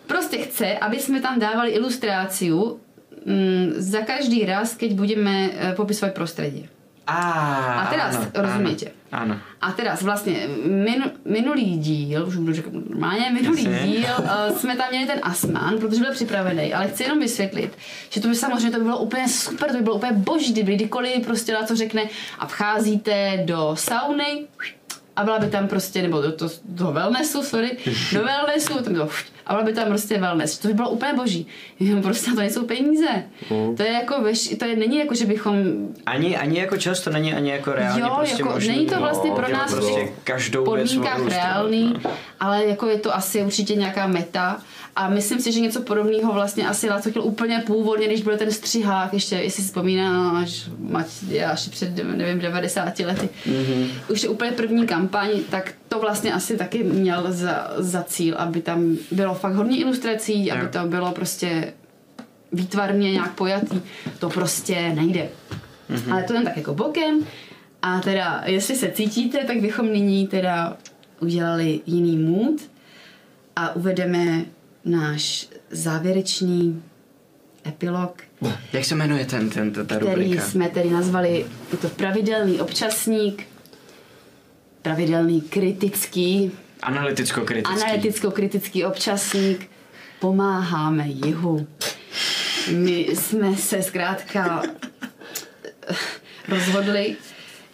Proste chce, aby sme tam dávali ilustráciu mm, za každý raz, keď budeme e, popisovať prostredie. Á, A teraz áno, rozumiete. Áno. A teraz vlastne minu, minulý díl, už budu říkat normálně, minulý Jasně. díl uh, jsme tam měli ten Asman, protože byl připravený, ale chci jenom vysvětlit, že to by samozřejmě to by bylo úplně super, to by bylo úplně boží, kdyby kdykoliv prostě na to řekne a vcházíte do sauny a byla by tam prostě, nebo do, do, do wellnessu, sorry, do wellnessu, tam to, a byla by tam prostě wellness. To by bylo úplně boží. Prostě na to nejsou peníze. To je jako, veš, to je, není jako, že bychom Ani, ani jako čas to není, ani jako reálně jo, prostě jako, možný. není to vlastně pro dělat nás prostě v každou věc podmínkách odlustrovat, reálný, no. ale jako je to asi určitě nějaká meta a myslím si, že něco podobného vlastně asi Láco chtěl úplně původně, když byl ten střihák, ještě, jestli si vzpomínáš, mať, až před, nevím, 90 lety, mm-hmm. už je úplně první kampaň, tak to vlastně asi taky měl za, za cíl, aby tam bylo fakt hodně ilustrací, aby Jo. to bylo prostě výtvarně nějak pojatý, to prostě nejde. Mm-hmm. Ale to jen tak jako bokem. A teda, jestli se cítíte, tak bychom nyní teda udělali jiný mood a uvedeme náš závěrečný epilog, Jak se jmenuje ten, ten, ta, ta který rubrika? jsme tedy nazvali, je to pravidelný občasník, pravidelný kritický, Analyticko-kritický. analyticko-kritický občasník, pomáháme jihu. My jsme se zkrátka rozhodli,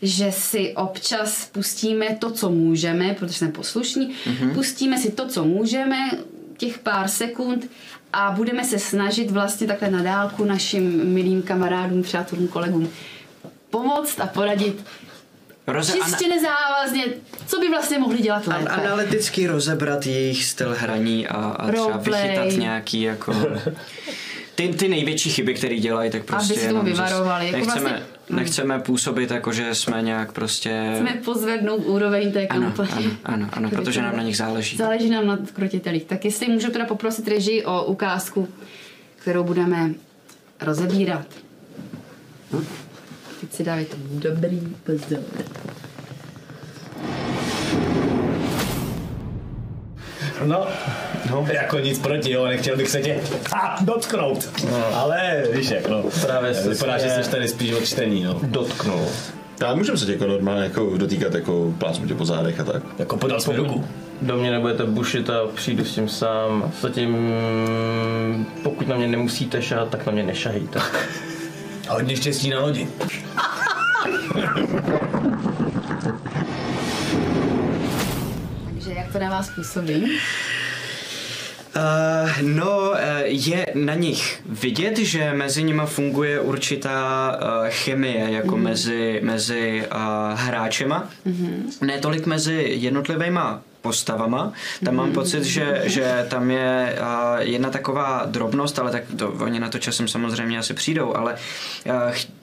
že si občas pustíme to, co můžeme, protože jsme poslušní, mm-hmm. pustíme si to, co můžeme, těch pár sekund a budeme se snažit vlastně takhle na dálku našim milým kamarádům, přátelům, kolegům pomoct a poradit Roze, čistě nezávazně, co by vlastně mohli dělat lépe. analyticky rozebrat jejich styl hraní a, a třeba Roleplay. vychytat nějaký jako... [LAUGHS] Ty, ty největší chyby, které dělají, tak prostě Aby se tomu vyvarovali, jako Nechceme, vlastně- nechceme působit jako, že jsme nějak prostě... Chceme pozvednout úroveň té Ano, kampaně. ano, ano, ano, protože nám na nich záleží. Záleží nám na krotitelích. Tak jestli můžu teda poprosit režii o ukázku, kterou budeme rozebírat. Teď si dávejte dobrý pozor. No, no, jako nic proti, jo, nechtěl bych se tě a, dotknout. No. Ale víš jak, no. Právě se Vypadá, že jsi tady spíš od čtení, no. dotknul. Ale můžeme se tě jako normálně jako dotýkat, jako plácnu tě po zádech a tak. Jako podal jsme ruku. Do mě nebudete bušit a přijdu s tím sám. Zatím, pokud na mě nemusíte šahat, tak na mě nešahejte. [LAUGHS] A hodně štěstí na lodi. [LAUGHS] Takže jak to na vás působí? Uh, no, uh, je na nich vidět, že mezi nimi funguje určitá uh, chemie, jako mm. mezi, mezi uh, hráčema. Mm. Ne tolik mezi jednotlivýma postavama. Tam mám pocit, že, že tam je uh, jedna taková drobnost, ale tak to, oni na to časem samozřejmě asi přijdou, ale uh,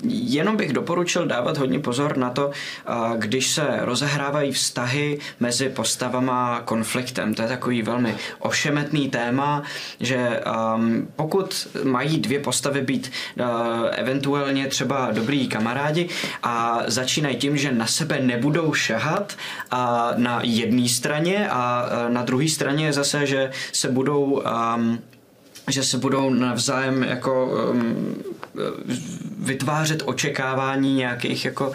jenom bych doporučil dávat hodně pozor na to, uh, když se rozehrávají vztahy mezi postavama konfliktem. To je takový velmi ošemetný téma, že um, pokud mají dvě postavy být uh, eventuálně třeba dobrý kamarádi a začínají tím, že na sebe nebudou šahat a na jedné straně a uh, na druhé straně je zase, že se budou um, že se budou navzájem jako um, vytvářet očekávání nějakých jako uh,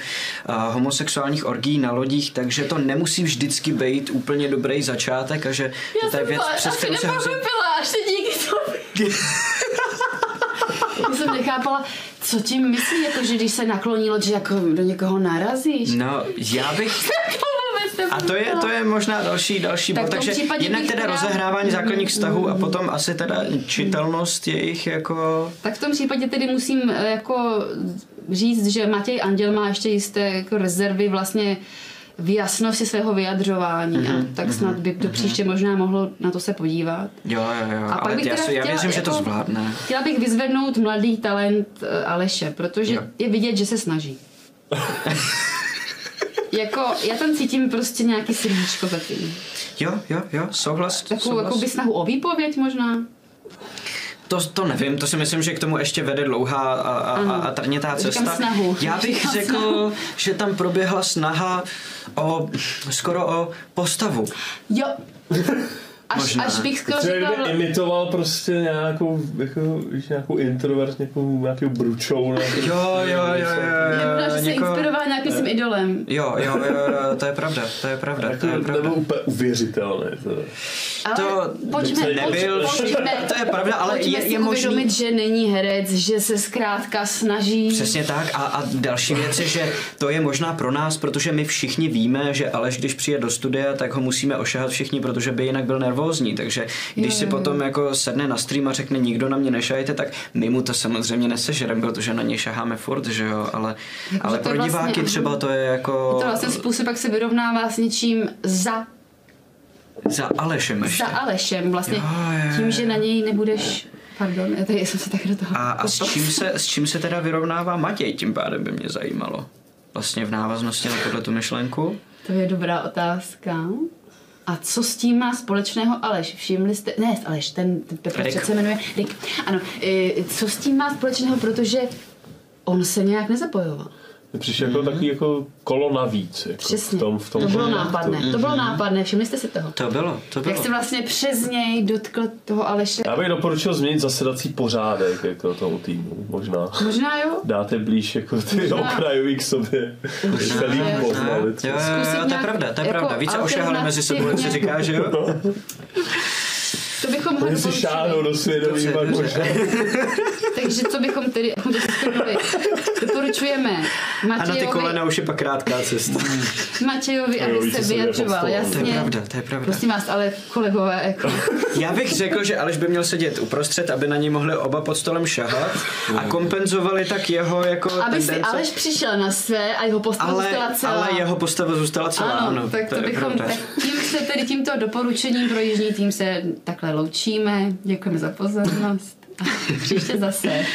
homosexuálních orgí na lodích, takže to nemusí vždycky být úplně dobrý začátek a že Já to je jsem věc, to přes asi kterou se hrozně... nepochopila, až se díky tomu. Já jsem nechápala, Co tím myslí, jako, že když se nakloní loď, že jako do někoho narazíš? No, já bych... [LAUGHS] A to je, to je možná další, další Tak bod, takže jednak teda teda- rozehrávání základních vztahů a potom asi teda čitelnost jejich jako... Tak v tom případě tedy musím eh, jako říct, že Matěj Anděl má ještě jisté jako rezervy vlastně v jasnosti svého vyjadřování Mhm, a tak snad by to příště možná mohlo na to se podívat. Jo, jo, jo, A pak ale bych já, si- já věřím, že to jako- zvládne. Chtěla bych vyzvednout mladý talent eh, Aleše, protože Jo. je vidět, že se snaží. [LAUGHS] jako, já tam cítím prostě nějaký srdíčko za tím. Jo, jo, jo, souhlas. Takovou souhlas. jako by snahu o výpověď možná. To, to nevím, to si myslím, že k tomu ještě vede dlouhá a, a, a, trnitá Říkám cesta. snahu. Já bych Říkám řekl, snahu. že tam proběhla snaha o skoro o postavu. Jo. [LAUGHS] Až, Možná. až bych skoro řekla... kdyby imitoval prostě nějakou, jako, víš, nějakou introvert, nějakou, nějakou bručou. Nějakou, Jo, jo, jo, jo, Je pravda, že se někoho- inspirovala nějakým svým idolem. Jo, jo, jo, jo, to je pravda, to je pravda, Jako, to je pravda. nebyl úplně uvěřitelné. To. Ale To pojďme, nebyl, pojďme, to je pravda, ale pojďme je, je možný, uvědomit, že není herec, že se zkrátka snaží. Přesně tak a, a další věc je, že to je možná pro nás, protože my všichni víme, že Aleš, když přijde do studia, tak ho musíme ošahat všichni, protože by jinak byl nervózní, takže když Jo, si jo, potom jako sedne na stream a řekne nikdo na mě nešajte, tak my mu to samozřejmě nesežerem, protože na něj šaháme furt, že jo, ale, Jako, ale je pro vlastně- diváky třeba to je jako Je to vlastně způsob, jak se vyrovnává s něčím za, za Alešem ještě. za Alešem. Vlastně Jo, jo. tím, že na něj nebudeš... Pardon, já tady jsem se tak do toho... A, a s, čím se, [LAUGHS] s čím se teda vyrovnává Matěj, tím pádem by mě zajímalo. Vlastně v návaznosti na tuhle tu myšlenku. To je dobrá otázka. A co s tím má společného Aleš? Všimli jste, ne Aleš, ten, ten Petr Rick. přece jmenuje Rick. Ano, e, co s tím má společného, protože on se nějak nezapojoval. To přišlo jako takový jako kolo navíc. Jako Přesně. V tom, v tom to bylo projektu. nápadné. To bylo nápadné, všimli jste si toho? To bylo, to bylo. Jak se vlastně přes něj dotkl toho Aleše? Já bych doporučil změnit zasedací pořádek jako tomu týmu, možná. Možná jo? Dáte blíž jako ty Možná. okrajový k sobě. Možná. Jo, jo, jo, Zkusit to je pravda, to je jako pravda. Více ošahali mezi sebou, jak se říká, že jo? To bychom mohli si doporučili. šáhnou do svědomí, pak možná. [LAUGHS] Takže co bychom tedy, [LAUGHS] abychom to doporučujeme A na ty Matějovi, kolena už je pak krátká cesta. Matějovi, Jo, aby se vyjadřoval, jasně. To je pravda, to je pravda. Prosím vás, ale kolegové, jako, Já bych řekl, že Aleš by měl sedět uprostřed, aby na něj mohli oba pod stolem šahat a kompenzovali tak jeho jako aby si tendence. Aleš přišel na své a jeho postava ale, zůstala celá. ale jeho postava zůstala celá, ano, ano. tak to, je bychom, pravda. tak tím se tedy tímto doporučením pro jižní tým se takhle loučíme. Děkujeme za pozornost. [LAUGHS] Příště zase.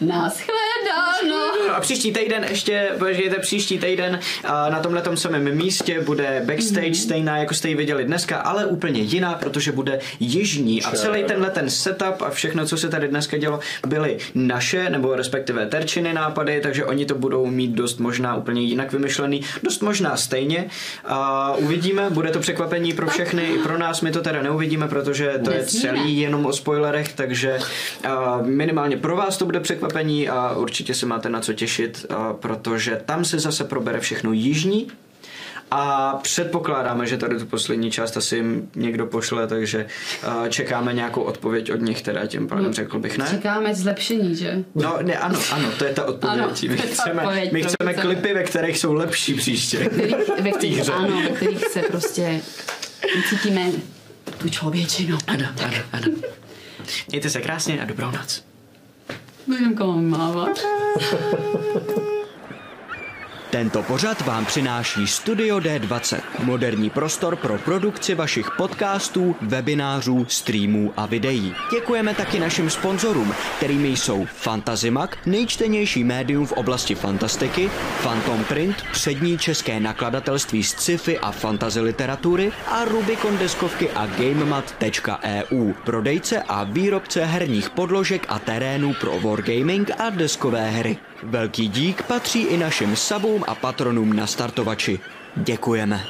Naschledanou. No a příští týden ještě, počkejte, příští týden a na tomhle samém místě bude backstage Mhm. stejná, jako jste ji viděli dneska, ale úplně jiná, protože bude jižní. A celý tenhle ten setup a všechno, co se tady dneska dělo, byly naše, nebo respektive terčiny nápady, takže oni to budou mít dost možná úplně jinak vymyšlený, dost možná stejně. A uvidíme, bude to překvapení pro všechny, i pro nás, my to teda neuvidíme, protože to je celý jenom o spoilerech, takže minimálně pro vás to bude překvapení a určitě se máte na co těšit, a protože tam se zase probere všechno jižní a předpokládáme, že tady tu poslední část asi jim někdo pošle, takže a, čekáme nějakou odpověď od nich, teda tím pádem řekl bych ne. Čekáme zlepšení, že? No, ne, ano, ano, to je ta odpověď. Ano, my to chceme, odpověď, my to chceme chceme. klipy, ve kterých jsou lepší příště. Kterých, ve kterých, [LAUGHS] ano, ve kterých se prostě cítíme tu člověčinu. Ano, ano, ano. Mějte se krásně a dobrou noc. I'm going, Mama. Tento pořad vám přináší Studio D20, moderní prostor pro produkci vašich podcastů, webinářů, streamů a videí. Děkujeme taky našim sponzorům, kterými jsou Fantazimak, nejčtenější médium v oblasti fantastiky, Phantom Print, přední české nakladatelství z sci-fi a fantasy literatury a Rubicon deskovky a GameMat.eu, prodejce a výrobce herních podložek a terénů pro wargaming a deskové hry. Velký dík patří i našim sabům a patronům na startovači. Děkujeme.